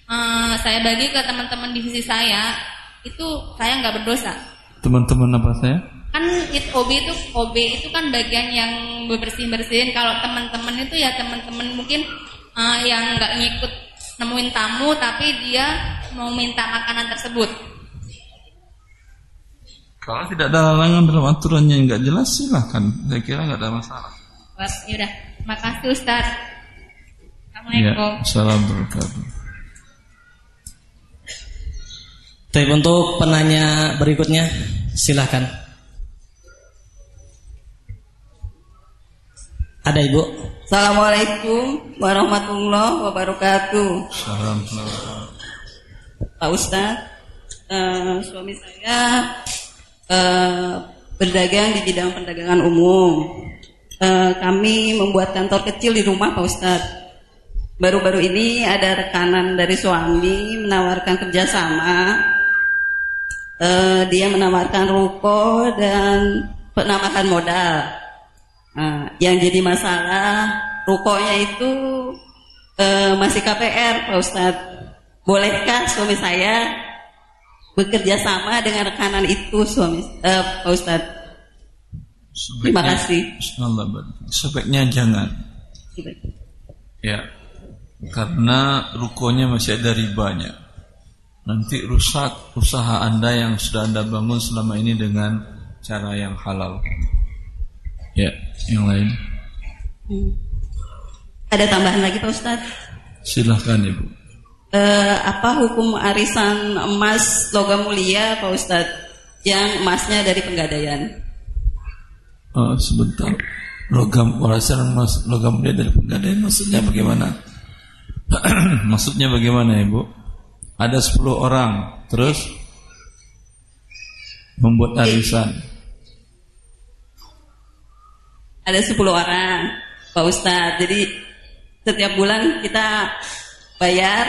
uh, saya bagi ke teman-teman divisi saya, itu saya nggak berdosa. Teman-teman apa saya? Kan it, OB itu OB itu kan bagian yang bersih bersihin. Kalau teman-teman itu ya teman-teman mungkin uh, yang nggak ngikut nemuin tamu tapi dia mau minta makanan tersebut. Kalau tidak ada larangan dalam aturannya yang nggak jelas silahkan. Saya kira nggak ada masalah. Ya udah. Makasih Ustaz. Assalamualaikum. Ya, salam berkatuh. Tapi untuk penanya berikutnya silahkan. Ada ibu. Assalamualaikum warahmatullahi wabarakatuh. Salam. Pak Ustaz, uh, suami saya uh, berdagang di bidang perdagangan umum uh, kami membuat kantor kecil di rumah Pak Ustadz. Baru-baru ini ada rekanan dari suami menawarkan kerjasama. Uh, dia menawarkan ruko dan penambahan modal. Uh, yang jadi masalah rukonya itu uh, masih KPR Pak Ustadz. Bolehkah suami saya bekerja sama dengan rekanan itu suami uh, Pak Ustadz? Sebaiknya, Terima kasih. Sebaiknya jangan. Ya, karena rukonya masih ada ribanya. Nanti rusak usaha Anda yang sudah Anda bangun selama ini dengan cara yang halal. Ya, yang lain. Hmm. Ada tambahan lagi Pak Ustadz? Silahkan Ibu. Uh, apa hukum arisan emas logam mulia Pak Ustadz? Yang emasnya dari penggadaian? Oh, sebentar. Logam warasan mas, logam dia dari penggadaian maksudnya bagaimana? maksudnya bagaimana Ibu? Ada 10 orang, terus membuat arisan. Ada 10 orang, Pak Ustadz. Jadi setiap bulan kita bayar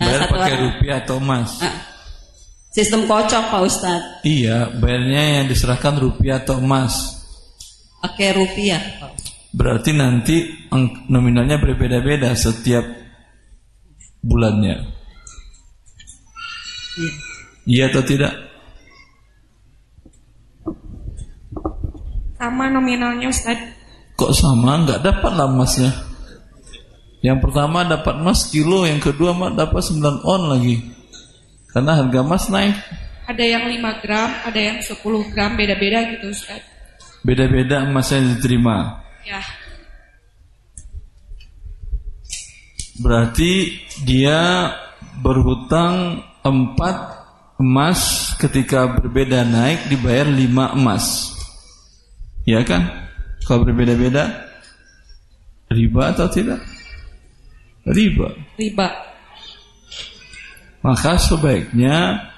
eh, Bayar satu pakai orang. rupiah atau emas? Ah, sistem kocok Pak Ustadz. Iya, bayarnya yang diserahkan rupiah atau emas pakai rupiah. Berarti nanti nominalnya berbeda-beda setiap bulannya. Iya. Iya atau tidak? Sama nominalnya Ustaz. Kok sama? Enggak dapat lah emasnya. Yang pertama dapat emas kilo, yang kedua dapat 9 on lagi. Karena harga emas naik. Ada yang 5 gram, ada yang 10 gram, beda-beda gitu Ustaz. Beda-beda emas yang diterima. Ya. Berarti dia berhutang empat emas ketika berbeda naik dibayar lima emas. Ya kan? Kalau berbeda-beda riba atau tidak? Riba. Riba. Maka sebaiknya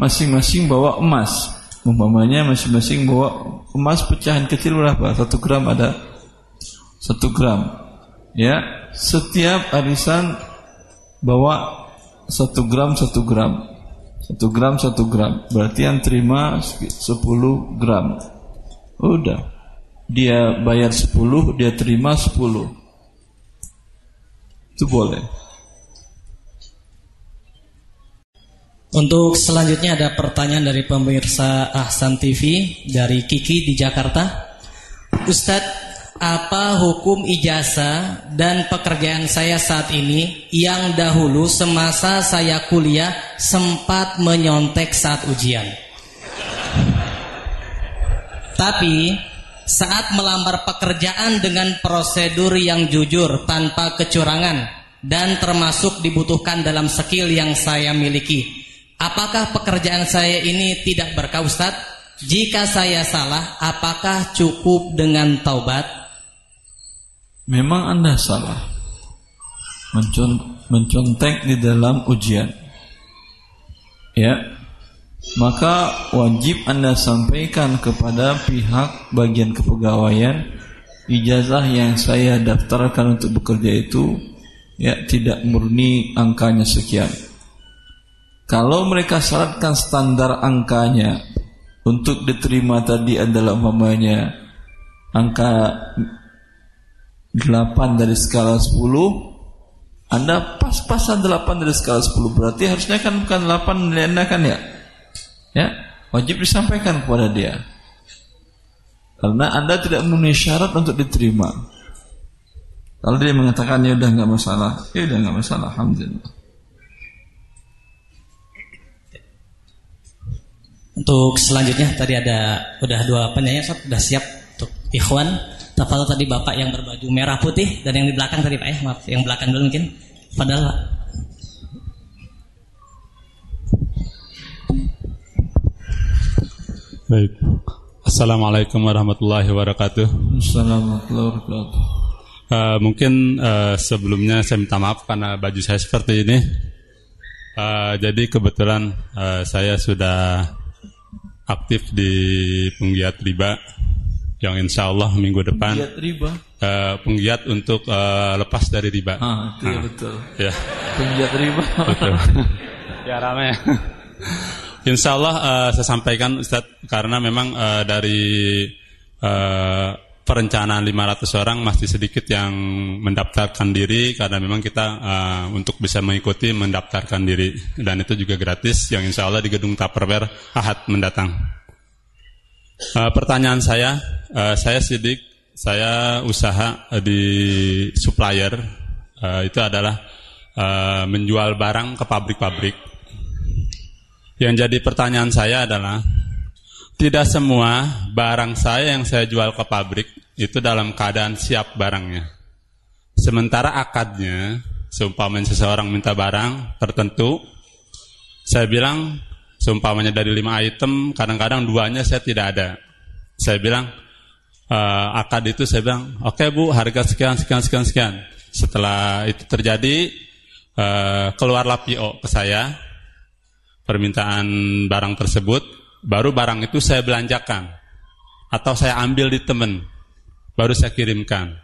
masing-masing bawa emas. Umpamanya masing-masing bawa emas pecahan kecil berapa? Satu gram ada satu gram. Ya, setiap arisan bawa satu gram satu gram, satu gram satu gram. Berarti yang terima sepuluh gram. Udah, dia bayar sepuluh, dia terima sepuluh. Itu boleh. Untuk selanjutnya ada pertanyaan dari pemirsa Ahsan TV dari Kiki di Jakarta. Ustadz, apa hukum ijazah dan pekerjaan saya saat ini yang dahulu semasa saya kuliah sempat menyontek saat ujian? Tapi saat melamar pekerjaan dengan prosedur yang jujur tanpa kecurangan dan termasuk dibutuhkan dalam skill yang saya miliki Apakah pekerjaan saya ini tidak berkah Ustaz? Jika saya salah, apakah cukup dengan taubat? Memang Anda salah. Mencon mencontek di dalam ujian. Ya. Maka wajib Anda sampaikan kepada pihak bagian kepegawaian ijazah yang saya daftarkan untuk bekerja itu ya tidak murni angkanya sekian kalau mereka syaratkan standar angkanya untuk diterima tadi adalah umpamanya angka 8 dari skala 10 Anda pas-pasan 8 dari skala 10 berarti harusnya kan bukan 8 nilai Anda kan ya? Ya wajib disampaikan kepada dia. Karena Anda tidak memenuhi syarat untuk diterima. Kalau dia mengatakan ya udah nggak masalah. Ya udah nggak masalah alhamdulillah Untuk selanjutnya tadi ada udah dua penyanyi sudah siap untuk Ikhwan. Tafadhol tadi Bapak yang berbaju merah putih dan yang di belakang tadi Pak ya, maaf yang belakang dulu mungkin. Padahal Pak. Baik. Assalamualaikum warahmatullahi wabarakatuh. Assalamualaikum warahmatullahi wabarakatuh. Uh, mungkin uh, sebelumnya saya minta maaf karena baju saya seperti ini. Uh, jadi kebetulan uh, saya sudah aktif di penggiat riba yang insya Allah minggu depan penggiat riba uh, penggiat untuk uh, lepas dari riba. Ah, iya nah, betul. Ya. Penggiat riba. betul. ya ramai. insya Allah uh, saya sampaikan Ustaz karena memang uh, dari uh, perencanaan 500 orang masih sedikit yang mendaftarkan diri karena memang kita uh, untuk bisa mengikuti mendaftarkan diri dan itu juga gratis yang insya Allah di gedung Tupperware Ahad mendatang. Uh, pertanyaan saya, uh, saya sidik, saya usaha di supplier uh, itu adalah uh, menjual barang ke pabrik-pabrik. Yang jadi pertanyaan saya adalah tidak semua barang saya yang saya jual ke pabrik itu dalam keadaan siap barangnya. Sementara akadnya, seumpamanya seseorang minta barang tertentu, saya bilang, seumpamanya dari lima item, kadang-kadang duanya saya tidak ada. Saya bilang, e, akad itu saya bilang, oke okay, bu, harga sekian, sekian, sekian, sekian. Setelah itu terjadi, e, keluarlah PO ke saya, permintaan barang tersebut, baru barang itu saya belanjakan atau saya ambil di teman baru saya kirimkan.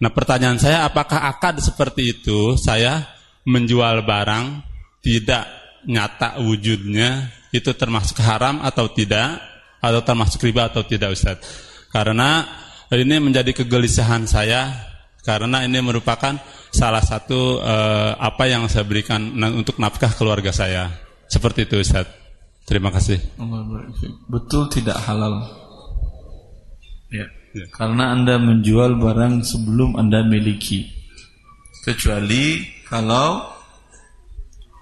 Nah pertanyaan saya apakah akad seperti itu saya menjual barang tidak nyata wujudnya itu termasuk haram atau tidak atau termasuk riba atau tidak Ustaz? Karena ini menjadi kegelisahan saya karena ini merupakan salah satu eh, apa yang saya berikan untuk nafkah keluarga saya. Seperti itu Ustaz. Terima kasih. Betul tidak halal. Ya. Ya. Karena Anda menjual barang sebelum Anda miliki. Kecuali kalau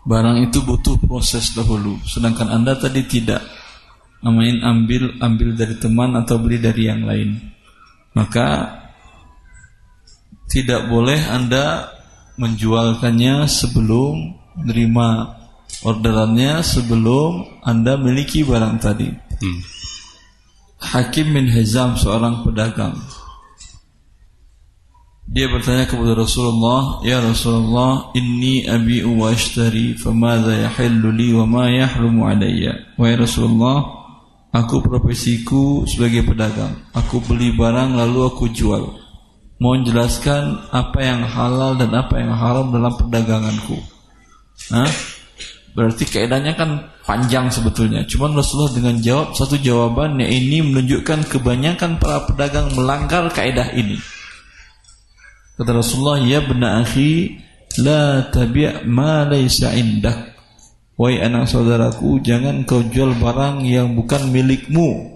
barang itu butuh proses dahulu, sedangkan Anda tadi tidak. Main ambil ambil dari teman atau beli dari yang lain. Maka tidak boleh Anda menjualkannya sebelum menerima orderannya sebelum Anda miliki barang tadi. Hmm. Hakim bin Hizam seorang pedagang. Dia bertanya kepada Rasulullah, "Ya Rasulullah, inni abi'u wa ashtari, famadha yahillu li wa ma yahrumu alayya?" Wahai Rasulullah, aku profesiku sebagai pedagang. Aku beli barang lalu aku jual. Mohon jelaskan apa yang halal dan apa yang haram dalam perdaganganku. Hah? Berarti kaidahnya kan panjang sebetulnya. Cuman Rasulullah dengan jawab satu jawaban yang ini menunjukkan kebanyakan para pedagang melanggar kaidah ini. Kata Rasulullah, "Ya bena akhi, la tabi' ma laysa indak." Wahai anak saudaraku, jangan kau jual barang yang bukan milikmu.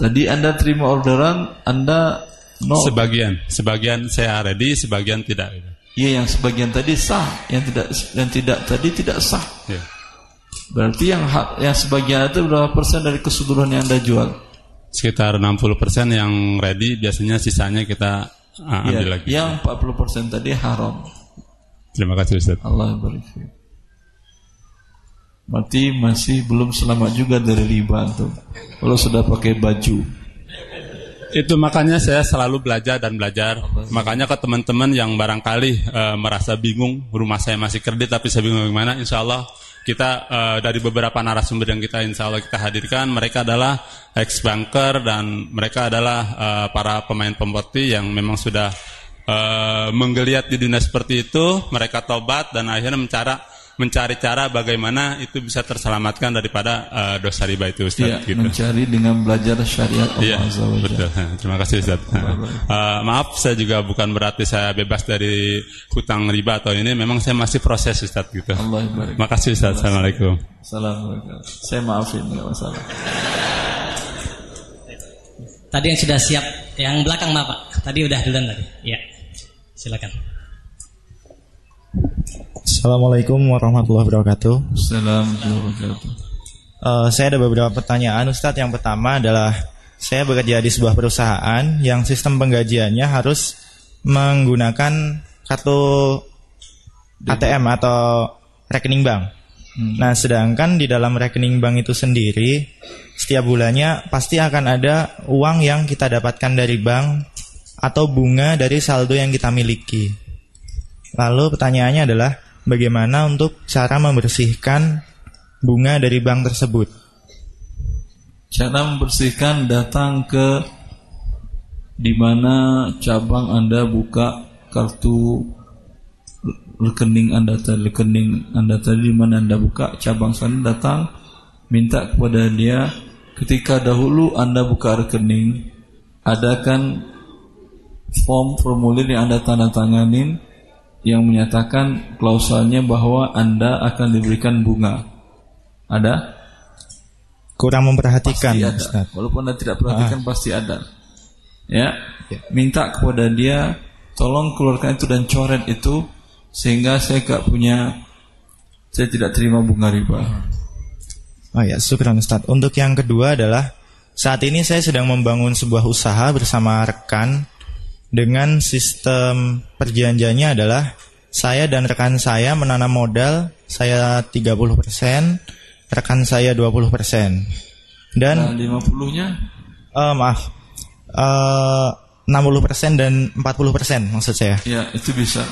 Tadi Anda terima orderan, Anda no. Sebagian, sebagian saya ready, sebagian tidak. Iya, yang sebagian tadi sah, yang tidak yang tidak tadi tidak sah. Ya. Berarti yang hak, yang sebagian itu berapa persen dari keseluruhan yang Anda jual? Sekitar 60% yang ready, biasanya sisanya kita uh, ambil Ya, lagi. yang 40% tadi haram. Terima kasih Ustaz. Allah barik fiik. Berarti masih belum selamat juga dari riba tuh. Kalau sudah pakai baju. Itu makanya saya selalu belajar dan belajar. Makanya ke teman-teman yang barangkali eh, merasa bingung, rumah saya masih kredit tapi saya bingung gimana, insya Allah kita eh, dari beberapa narasumber yang kita insya Allah kita hadirkan, mereka adalah ex banker dan mereka adalah eh, para pemain properti yang memang sudah eh, menggeliat di dunia seperti itu, mereka tobat dan akhirnya mencari mencari cara bagaimana itu bisa terselamatkan daripada eh, dosa riba itu Ustaz Iya, gitu. mencari dengan belajar syariat Allah Iya, Azza wa Jalla. betul. Terima kasih Ustaz. Eh, maaf, saya juga bukan berarti saya bebas dari hutang riba atau ini. Memang saya masih proses Ustaz gitu. Allah barik. Makasih Ustaz. Assalamualaikum. Assalamualaikum. Saya maafin nggak masalah. Tadi yang sudah siap, yang belakang Bapak. Tadi udah duluan tadi. Ya. Silakan. Assalamualaikum warahmatullahi wabarakatuh. Assalamualaikum. Eh, saya ada beberapa pertanyaan Ustadz. Yang pertama adalah saya bekerja di sebuah perusahaan yang sistem penggajiannya harus menggunakan kartu ATM atau rekening bank. Nah, sedangkan di dalam rekening bank itu sendiri setiap bulannya pasti akan ada uang yang kita dapatkan dari bank atau bunga dari saldo yang kita miliki. Lalu pertanyaannya adalah bagaimana untuk cara membersihkan bunga dari bank tersebut? Cara membersihkan datang ke di mana cabang Anda buka kartu rekening Anda tadi rekening Anda tadi di mana Anda buka cabang sana datang minta kepada dia ketika dahulu Anda buka rekening adakan form formulir yang Anda tanda tanganin yang menyatakan klausalnya bahwa Anda akan diberikan bunga. Ada? Kurang memperhatikan, Pasti ada. Ustaz. Walaupun Anda tidak perhatikan Ah. pasti ada. Ya. Minta kepada dia tolong keluarkan itu dan coret itu sehingga saya gak punya saya tidak terima bunga riba. Oh ya, syukran Ustaz. Untuk yang kedua adalah saat ini saya sedang membangun sebuah usaha bersama rekan dengan sistem perjanjiannya adalah saya dan rekan saya menanam modal saya 30%, rekan saya 20%. Dan Nah, 50-nya eh, maaf. eh 60% dan 40% maksud saya. ya itu bisa.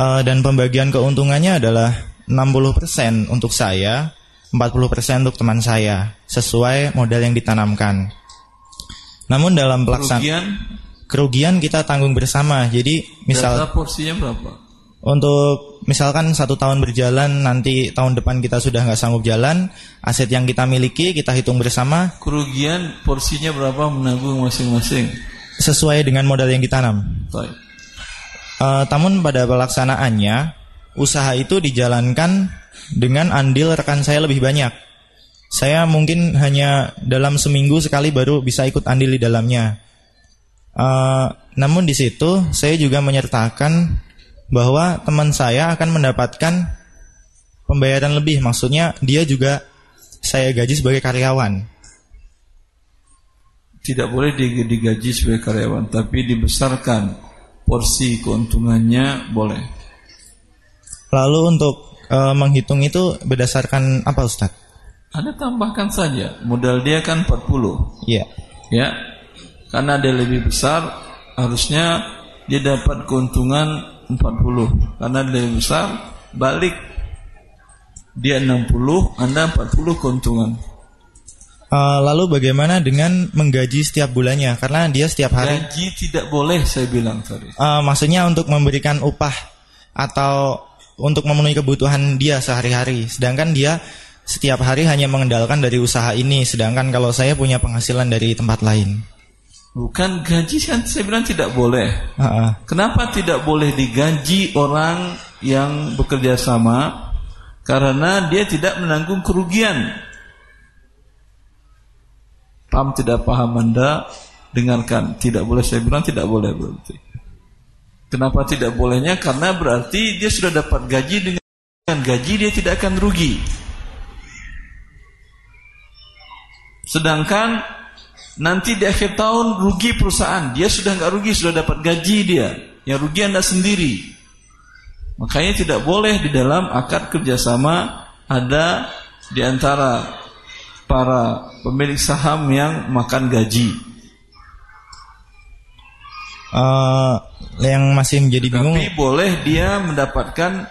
Eh, dan pembagian keuntungannya adalah 60% untuk saya, 40% untuk teman saya, sesuai modal yang ditanamkan. Namun dalam pelaksanaan Kerugian kita tanggung bersama. Jadi misal data porsinya berapa? untuk misalkan satu tahun berjalan nanti tahun depan kita sudah nggak sanggup jalan, aset yang kita miliki kita hitung bersama Kerugian porsinya berapa menanggung masing-masing? sesuai dengan modal yang ditanam. Baik. Eh, namun pada pelaksanaannya usaha itu dijalankan dengan andil rekan saya lebih banyak. Saya mungkin hanya dalam seminggu sekali baru bisa ikut andil di dalamnya. Eh, namun di situ saya juga menyertakan bahwa teman saya akan mendapatkan pembayaran lebih. Maksudnya dia juga saya gaji sebagai karyawan. Tidak boleh dig- digaji sebagai karyawan, tapi dibesarkan porsi keuntungannya boleh. Lalu untuk eh, menghitung itu berdasarkan apa Ustadz? Ada tambahkan saja, modal dia kan 40. Iya. Ya. Karena dia lebih besar, harusnya dia dapat keuntungan 40. Karena dia lebih besar, balik dia 60, Anda 40 keuntungan. Eh, lalu bagaimana dengan menggaji setiap bulannya? Karena dia setiap hari, Gaji tidak boleh saya bilang tadi. Eh, maksudnya untuk memberikan upah atau untuk memenuhi kebutuhan dia sehari-hari. Sedangkan dia setiap hari hanya mengendalikan dari usaha ini. Sedangkan kalau saya punya penghasilan dari tempat lain. Bukan gaji kan saya bilang tidak boleh. Uh-uh. Kenapa tidak boleh digaji orang yang bekerja sama? Karena dia tidak menanggung kerugian. Paham tidak paham Anda? Dengarkan. Tidak boleh saya bilang tidak boleh berarti. Kenapa tidak bolehnya? Karena berarti dia sudah dapat gaji dengan gaji dia tidak akan rugi. Sedangkan nanti di akhir tahun rugi perusahaan, dia sudah nggak rugi, sudah dapat gaji dia. Yang rugi anda sendiri. Makanya tidak boleh di dalam akad kerjasama ada di antara para pemilik saham yang makan gaji. Uh, yang masih menjadi bingung. Tapi boleh dia mendapatkan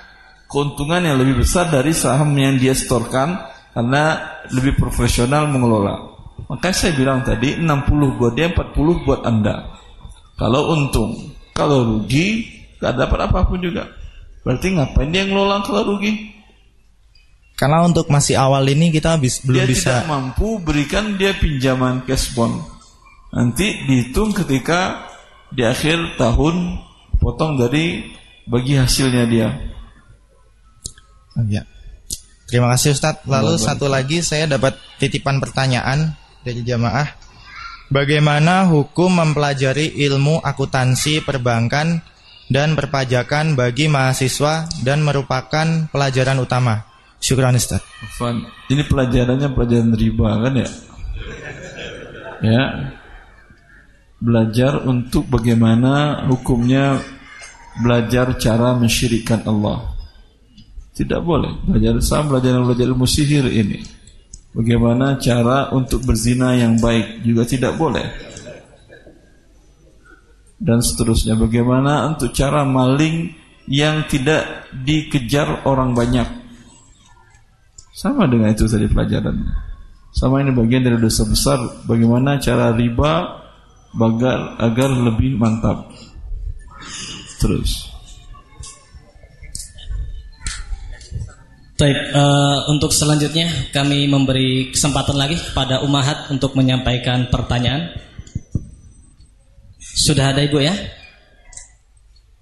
keuntungan yang lebih besar dari saham yang dia setorkan karena lebih profesional mengelola. Makanya saya bilang tadi 60 buat dia 40 buat Anda. Kalau untung, kalau rugi gak dapat apa pun juga. Berarti ngapain dia ngelola kalau rugi? Karena untuk masih awal ini kita bis, belum dia bisa tidak mampu berikan dia pinjaman cash bond. Nanti dihitung ketika di akhir tahun potong dari bagi hasilnya dia. Ya. Terima kasih Ustadz. Lalu satu lagi saya dapat titipan pertanyaan dari jamaah. Bagaimana hukum mempelajari ilmu akuntansi perbankan dan perpajakan bagi mahasiswa dan merupakan pelajaran utama? Syukran Ustaz. Ini pelajarannya pelajaran riba kan ya? Ya. Belajar untuk bagaimana hukumnya belajar cara mensyirikan Allah. Tidak boleh belajar sama belajar belajar ilmu sihir ini. Bagaimana cara untuk berzina yang baik juga tidak boleh. Dan seterusnya bagaimana untuk cara maling yang tidak dikejar orang banyak. Sama dengan itu tadi pelajaran. Sama ini bagian dari dosa besar bagaimana cara riba agar agar lebih mantap. Terus. Baik, uh, untuk selanjutnya kami memberi kesempatan lagi kepada Umahat untuk menyampaikan pertanyaan. Sudah ada Ibu ya?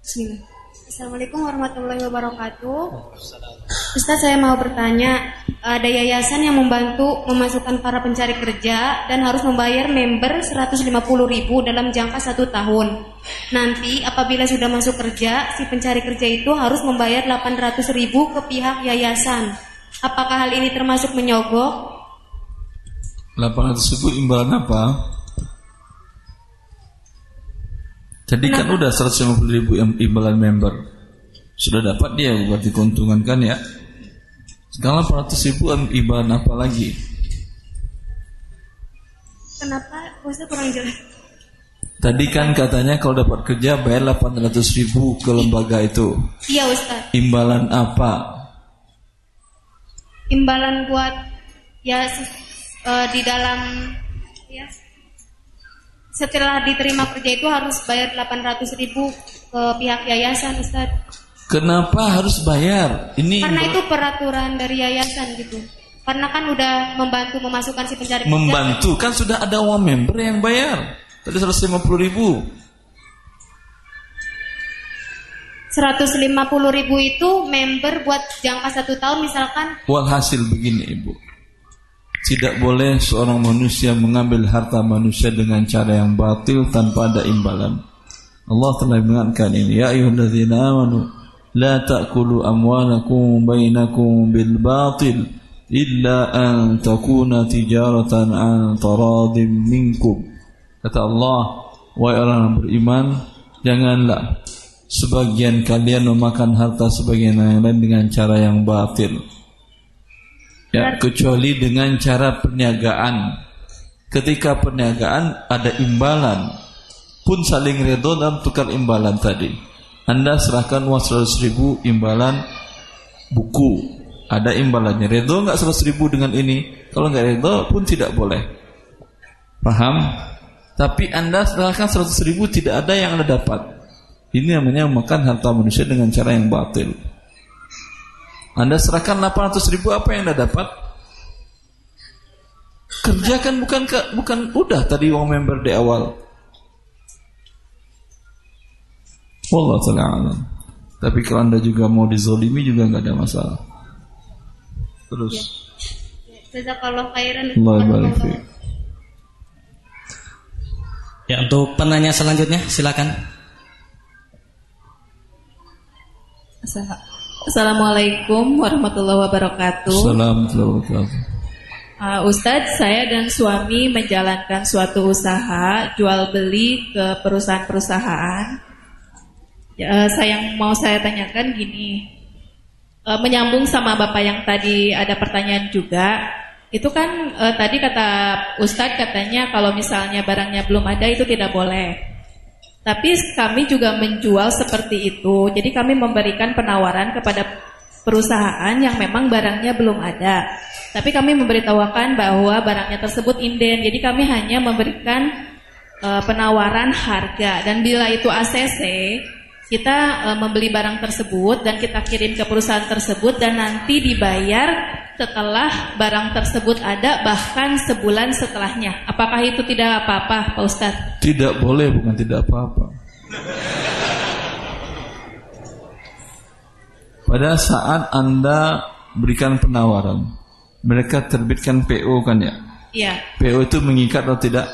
Bismillah. Assalamualaikum warahmatullahi wabarakatuh. Ustaz saya mau bertanya, ada yayasan yang membantu memasukkan para pencari kerja dan harus membayar member 150 ribu dalam jangka satu tahun. Nanti apabila sudah masuk kerja, si pencari kerja itu harus membayar 800 ribu ke pihak yayasan. Apakah hal ini termasuk menyogok? 800 ribu imbalan apa? Jadi kan udah 150 ribu imbalan member. Sudah dapat dia berarti keuntungan kan ya. Sekarang 800 ribu imbalan apa lagi? Kenapa? Ustaz kurang jelas. Tadi kan katanya kalau dapat kerja bayar 800 ribu ke lembaga itu. Iya Ustaz. Imbalan apa? Imbalan buat ya uh, di dalam ya setelah diterima kerja itu harus bayar 800 ribu ke pihak yayasan Ustaz. Kenapa harus bayar? Ini Karena itu peraturan dari yayasan gitu. Karena kan udah membantu memasukkan si pencari kerja. Membantu kan sudah ada uang member yang bayar. Tadi 150 ribu. 150 ribu itu member buat jangka satu tahun misalkan. Walhasil begini ibu. Tidak boleh seorang manusia mengambil harta manusia dengan cara yang batil tanpa ada imbalan. Allah telah mengingatkan ini, ya ayyuhalladzina amanu la ta'kulu amwalakum bainakum bil batil illa an takuna tijaratan an taradim minkum. Kata Allah, wahai orang yang beriman, janganlah sebagian kalian memakan harta sebagian yang lain dengan cara yang batil. Ya, kecuali dengan cara perniagaan. Ketika perniagaan ada imbalan, pun saling redho dalam tukar imbalan tadi. Anda serahkan uang 100 ribu imbalan buku. Ada imbalannya. Redho nggak 100 ribu dengan ini? Kalau nggak redho pun tidak boleh. Paham? Tapi Anda serahkan 100 ribu tidak ada yang Anda dapat. Ini namanya makan harta manusia dengan cara yang batil. Anda serahkan 800 ribu apa yang Anda dapat? Kerjakan bukan ke, bukan udah tadi uang member di awal. Wallah taala alam. Tapi kalau anda juga mau dizolimi juga nggak ada masalah. Terus. Jazakallah khairan. Allah barik. Ya untuk penanya selanjutnya silakan. Assalamualaikum warahmatullahi wabarakatuh. Assalamualaikum warahmatullahi wabarakatuh. Uh, Ustadz, saya dan suami menjalankan suatu usaha jual beli ke perusahaan-perusahaan. Ya, uh, saya yang mau saya tanyakan gini, uh, menyambung sama bapak yang tadi ada pertanyaan juga. Itu kan uh, tadi kata Ustadz katanya kalau misalnya barangnya belum ada itu tidak boleh. Tapi kami juga menjual seperti itu. Jadi kami memberikan penawaran kepada perusahaan yang memang barangnya belum ada. Tapi kami memberitahukan bahwa barangnya tersebut inden. Jadi kami hanya memberikan uh, penawaran harga dan bila itu ACC, kita uh, membeli barang tersebut dan kita kirim ke perusahaan tersebut dan nanti dibayar setelah barang tersebut ada bahkan sebulan setelahnya. Apakah itu tidak apa-apa, Pak Ustadz? Tidak boleh, bukan tidak apa-apa. Pada saat Anda berikan penawaran, mereka terbitkan PO kan ya? Iya. PO itu mengikat atau tidak?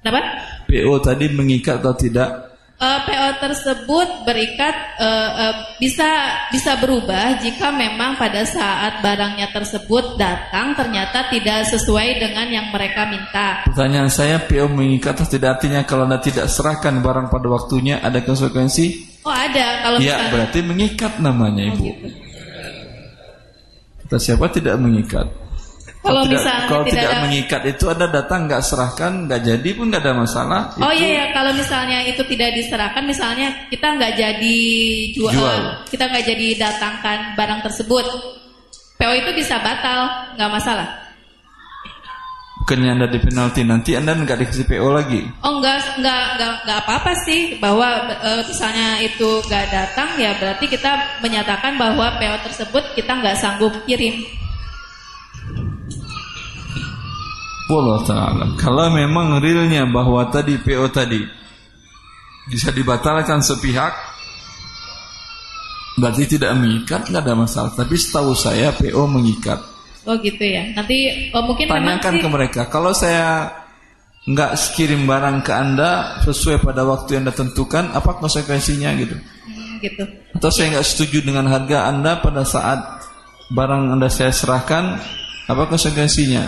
Kenapa? PO tadi mengikat atau tidak? Uh, PO tersebut berikat uh, uh, bisa bisa berubah jika memang pada saat barangnya tersebut datang ternyata tidak sesuai dengan yang mereka minta. Pertanyaan saya PO mengikat atau tidak artinya kalau anda tidak serahkan barang pada waktunya ada konsekuensi? Oh ada kalau ya misalnya. berarti mengikat namanya ibu. Oh, gitu. Kata siapa tidak mengikat? Kalau tidak, misalnya kalau tidak tidak ada- mengikat itu anda datang nggak serahkan nggak jadi pun nggak ada masalah. Oh Itu iya ya, kalau misalnya itu tidak diserahkan, misalnya kita nggak jadi jual, Jual. kita nggak jadi datangkan barang tersebut, PO itu bisa batal, nggak masalah. Bukannya anda di penalti nanti anda nggak dikasih PO lagi. Oh nggak nggak nggak nggak apa-apa sih bahwa eh, misalnya itu nggak datang ya berarti kita menyatakan bahwa PO tersebut kita nggak sanggup kirim. Wallah ta'ala Kalau memang realnya bahwa tadi PO tadi Bisa dibatalkan sepihak Berarti tidak mengikat nggak ada masalah. Tapi setahu saya PO mengikat. Oh gitu ya. Nanti oh, mungkin Tanyakan sih, ke mereka. Kalau saya nggak kirim barang ke anda Sesuai pada waktu yang anda tentukan Apa konsekuensinya gitu? Hmm, gitu. Atau saya nggak setuju dengan harga anda Pada saat barang anda saya serahkan Apa konsekuensinya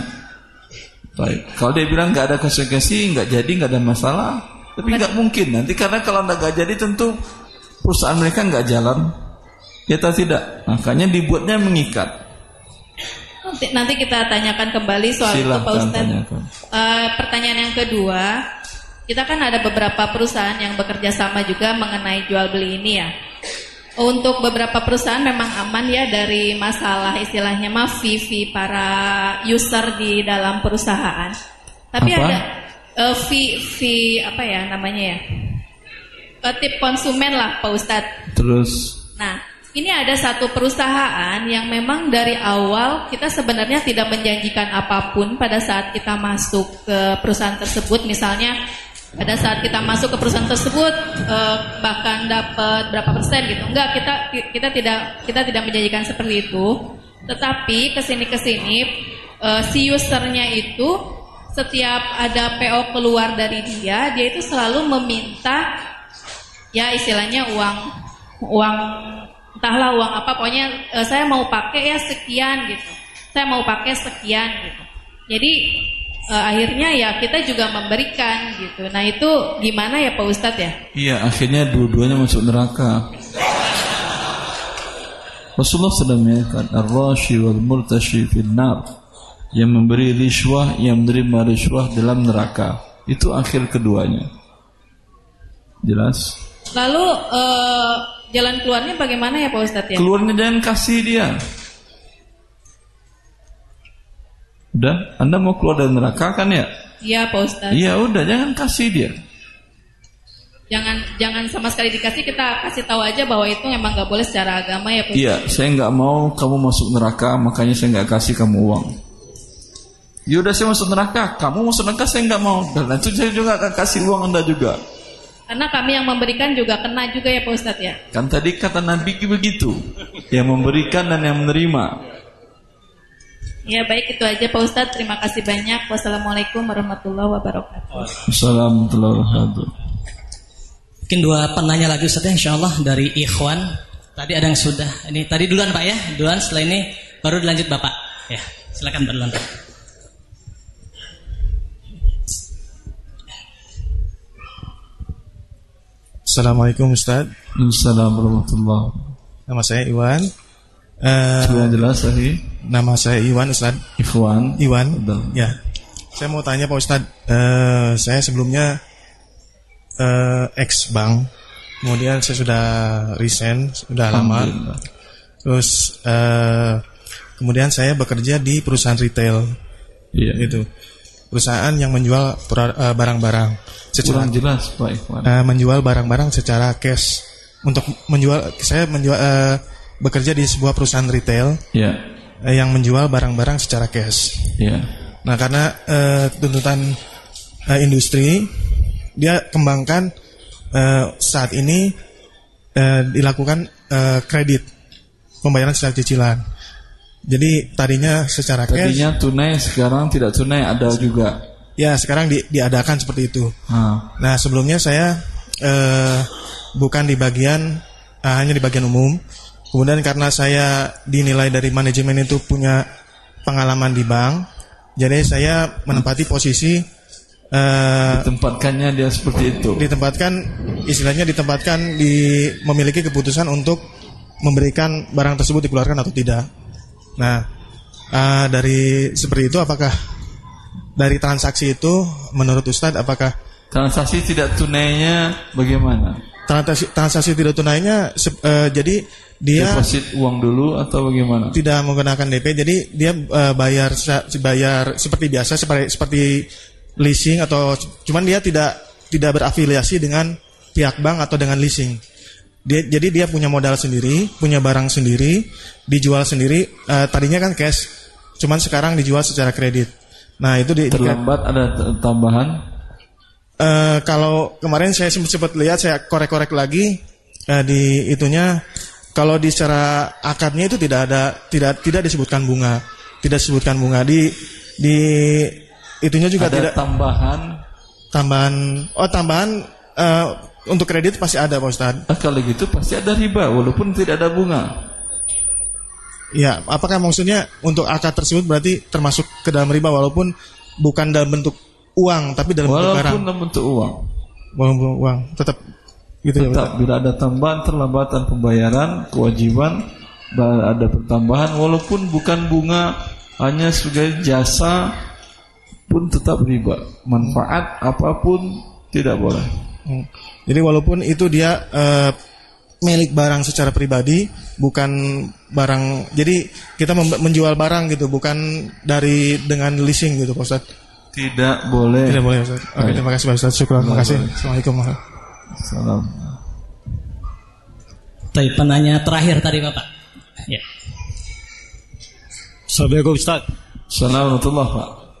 Baik, kalau dia bilang nggak ada konsekuensi, nggak jadi, nggak ada masalah. Tapi nggak mungkin nanti karena kalau nggak jadi tentu perusahaan mereka nggak jalan. Ya atau tidak, makanya dibuatnya mengikat. Nanti, nanti kita tanyakan kembali soal itu Pak Silahkan Ustadz. tanyakan. Eh, pertanyaan yang kedua, kita kan ada beberapa perusahaan yang bekerja sama juga mengenai jual beli ini ya. Untuk beberapa perusahaan memang aman ya dari masalah istilahnya fee-fee para user di dalam perusahaan. Tapi Apa? ada eh, fee fee apa ya namanya ya? Eh, tip konsumen lah Pak Ustadz. Terus Nah, ini ada satu perusahaan yang memang dari awal kita sebenarnya tidak menjanjikan apa pun pada saat kita masuk ke perusahaan tersebut. Misalnya pada saat kita masuk ke perusahaan tersebut eh, bahkan dapat berapa persen gitu. Enggak, kita kita tidak kita tidak menjanjikan seperti itu. Tetapi ke sini ke sini eh, si usernya itu setiap ada PO keluar dari dia, dia itu selalu meminta ya istilahnya uang uang entahlah uang apa pokoknya eh, saya mau pakai ya sekian gitu saya mau pakai sekian gitu jadi eh, akhirnya ya kita juga memberikan gitu nah itu gimana ya Pak Ustadz ya iya akhirnya dua-duanya masuk neraka. Rasulullah sedang menyatakan ar-rashi wal murtashi fil nar. Yang memberi riswah, yang menerima riswah dalam neraka. Itu akhir keduanya. Jelas? lalu eh, jalan keluarnya bagaimana ya Pak Ustadz ya Keluarnya jangan kasih dia. Udah, Anda mau keluar dari neraka kan ya? iya Pak Ustadz Iya udah, jangan kasih dia. jangan jangan sama sekali dikasih kita kasih tahu aja bahwa itu memang nggak boleh secara agama ya Pak Iya, saya nggak mau kamu masuk neraka, makanya saya nggak kasih kamu uang. Ya udah saya masuk neraka, kamu masuk neraka saya nggak mau. Dan itu saya juga akan kasih uang anda juga. Karena kami yang memberikan juga kena juga ya Pak Ustadz ya. Kan tadi kata Nabi begitu, yang memberikan dan yang menerima. Ya baik itu aja Pak Ustadz. Terima kasih banyak. Wassalamualaikum warahmatullahi wabarakatuh. Assalamualaikum warahmatullahi wabarakatuh. Mungkin dua penanya lagi Ustaz ya, insya Allah dari Ikhwan. Tadi ada yang sudah. Ini tadi duluan Pak ya, duluan. Setelah ini baru dilanjut Bapak. Ya, silakan duluan Pak. Assalamualaikum Ustaz. Assalamualaikum warahmatullahi Nama saya Iwan. Eh, Sudah jelas tadi. nama saya Iwan Ustaz. Ikhwan. Iwan. Betul. Ya. Saya mau tanya Pak Ustaz. Eh, saya sebelumnya eh, ex bank. Kemudian saya sudah resign, sudah lama. Terus eh, kemudian saya bekerja di perusahaan retail. Iya. Itu. Perusahaan yang menjual barang-barang secara Kurang jelas Pak Ikhwan. eh, menjual barang-barang secara cash. Untuk menjual saya menjual eh, bekerja di sebuah perusahaan retail Ya, eh, yang menjual barang-barang secara cash. ya. Nah, karena eh, tuntutan eh, industri dia kembangkan eh, saat ini eh, dilakukan eh, kredit pembayaran secara cicilan. Jadi tadinya secara cash, Tadinya tunai, sekarang tidak tunai ada juga. ya sekarang di- diadakan seperti itu. Ah, Nah, sebelumnya saya eh, bukan di bagian eh, hanya di bagian umum. Kemudian karena saya dinilai dari manajemen itu punya pengalaman di bank, jadi saya menempati posisi eh, tempatkannya dia seperti itu. ditempatkan istilahnya ditempatkan di memiliki keputusan untuk memberikan barang tersebut dikeluarkan atau tidak. Nah, eh, dari seperti itu apakah dari transaksi itu menurut Ustadz apakah Transaksi tidak tunainya bagaimana? transaksi, transaksi tidak tunainya eh, jadi dia Deposit uang dulu atau bagaimana? tidak menggunakan DP jadi dia eh, bayar bayar seperti biasa seperti seperti leasing atau cuman dia tidak tidak berafiliasi dengan pihak bank atau dengan leasing. Dia, jadi dia punya modal sendiri, punya barang sendiri, dijual sendiri. Eh, tadinya kan cash, cuman sekarang dijual secara kredit. Nah itu di, Terlambat ada tambahan? Eh, kalau kemarin saya sempat sempat lihat saya korek-korek lagi eh, di itunya kalau di secara akadnya itu tidak ada tidak tidak disebutkan bunga tidak disebutkan bunga di di itunya juga ada tidak tambahan? tambahan oh tambahan eh, untuk kredit pasti ada Pak Ustadz Ah, kalau gitu pasti ada riba walaupun tidak ada bunga. ya apakah maksudnya untuk akad tersebut berarti termasuk ke dalam riba walaupun bukan dalam bentuk uang tapi dalam bentuk barang Walaupun dalam bentuk uang. walaupun uang tetap gitu ya Tetap bila ada tambahan terlambatan pembayaran kewajiban ba- ada pertambahan walaupun bukan bunga hanya sebagai jasa pun tetap riba. Manfaat apa pun tidak boleh. Hmm. Jadi walaupun itu dia eh, milik barang secara pribadi, bukan barang. Jadi kita menjual barang gitu, bukan dari dengan leasing gitu, Pak Ustadz. Tidak boleh. Tidak boleh, Ustaz. Oke, terima kasih Pak Ustadz. Syukur, terima kasih. Assalamualaikum. Salam. Tapi penanya terakhir tadi Bapak. Ya. Assalamualaikum Ustaz. Assalamualaikum Pak.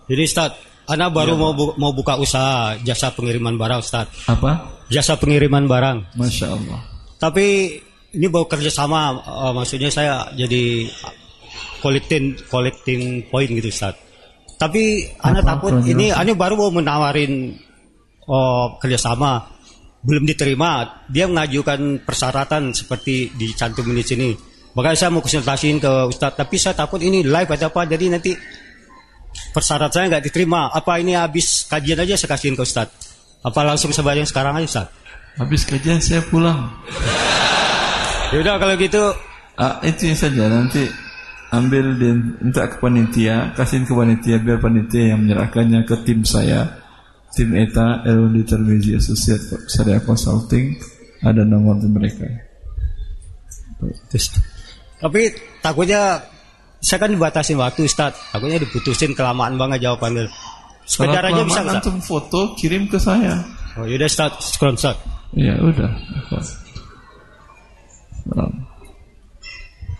Jadi Ustaz, Ana baru Iya, mau bu- mau buka usaha jasa pengiriman barang Ustaz. Apa? Jasa pengiriman barang. Masya Allah. Tapi ini mau kerja sama, eh, maksudnya saya jadi collecting collecting point gitu Ustaz. Tapi Ana Apa takut ini Ana baru mau menawarin oh, kerjasama belum diterima. Dia mengajukan persyaratan seperti dicantumin di sini. Makanya saya mau konsultasiin ke Ustadz, tapi saya takut ini live atau apa, jadi nanti persyaratan saya nggak diterima. Apa ini habis kajian aja saya kasihin ke Ustadz? Apa langsung sebayang sekarang aja Ustadz? Habis kajian saya pulang. Yaudah kalau gitu Ah, itu saja nanti ambil dan minta ke panitia, kasihin ke panitia biar panitia yang menyerahkannya ke tim saya. Tim ETA L&D Termizi Associate Syariah Consulting ada nomor mereka. Tapi takutnya saya kan dibatasin waktu Ustaz. Takutnya diputusin kelamaan banget jawabannya. Sekedar aja bisa Ustaz. antum foto kirim ke saya. Oh yaudah Ustaz, syukuran Ustaz. Ya udah.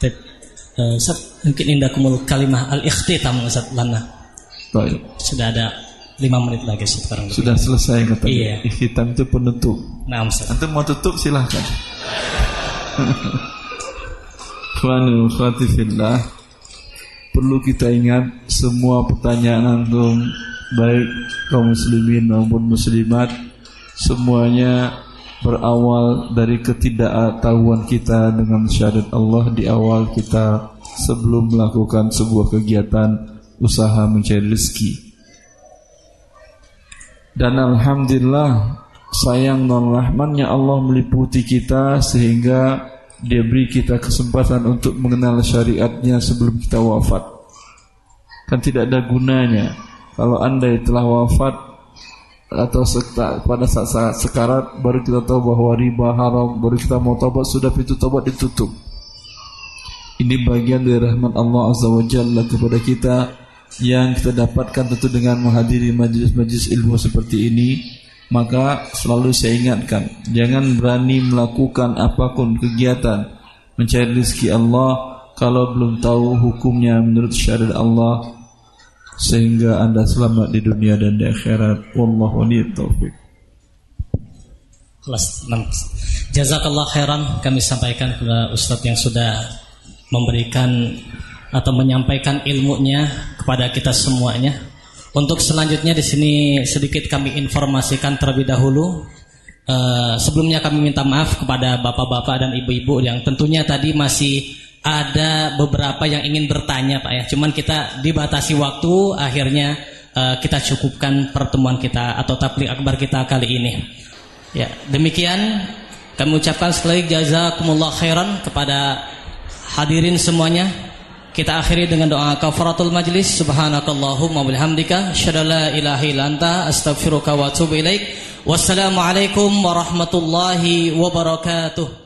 Eh, Ustaz, mungkin indah kumul kalimah al-ikhtitam Ustaz lana. Baik. Sudah ada lima menit lagi sekarang. Sudah selesai katanya. Iya. Ikhtitam itu penutup. Nah, Ustaz. Antum mau tutup silahkan. Khawani khawati fillah Perlu kita ingat semua pertanyaan antum Baik kaum muslimin maupun muslimat Semuanya berawal dari ketidaktahuan kita dengan syahadat Allah di awal kita sebelum melakukan sebuah kegiatan usaha mencari rezeki. Dan alhamdulillah sayang dan rahmannya Allah meliputi kita sehingga dia beri kita kesempatan untuk mengenal syariatnya sebelum kita wafat. Kan tidak ada gunanya kalau anda telah wafat atau pada saat, saat sekarat baru kita tahu bahwa riba haram baru kita mau tobat sudah pintu tobat ditutup ini bagian dari rahmat Allah Azza wa Jalla kepada kita yang kita dapatkan tentu dengan menghadiri majlis-majlis ilmu seperti ini maka selalu saya ingatkan jangan berani melakukan apa pun kegiatan mencari rezeki Allah kalau belum tahu hukumnya menurut syariat Allah sehingga anda selamat di dunia dan di akhirat. Wallahu taufik. Kelas 6. Jazakallah khairan kami sampaikan kepada Ustadz yang sudah memberikan atau menyampaikan ilmunya kepada kita semuanya. Untuk selanjutnya di sini sedikit kami informasikan terlebih dahulu. Uh, sebelumnya kami minta maaf kepada bapak-bapak dan ibu-ibu yang tentunya tadi masih ada beberapa yang ingin bertanya Pak ya. Cuman kita dibatasi waktu, akhirnya uh, kita cukupkan pertemuan kita atau tabligh akbar kita kali ini. Ya, demikian kami ucapkan sekali jazakumullah khairan kepada hadirin semuanya. Kita akhiri dengan doa kafaratul majlis. Subhanakallahumma bihamdika asyhadu la ilaha illa anta astaghfiruka wa atubu ilaik. Wassalamualaikum warahmatullahi wabarakatuh.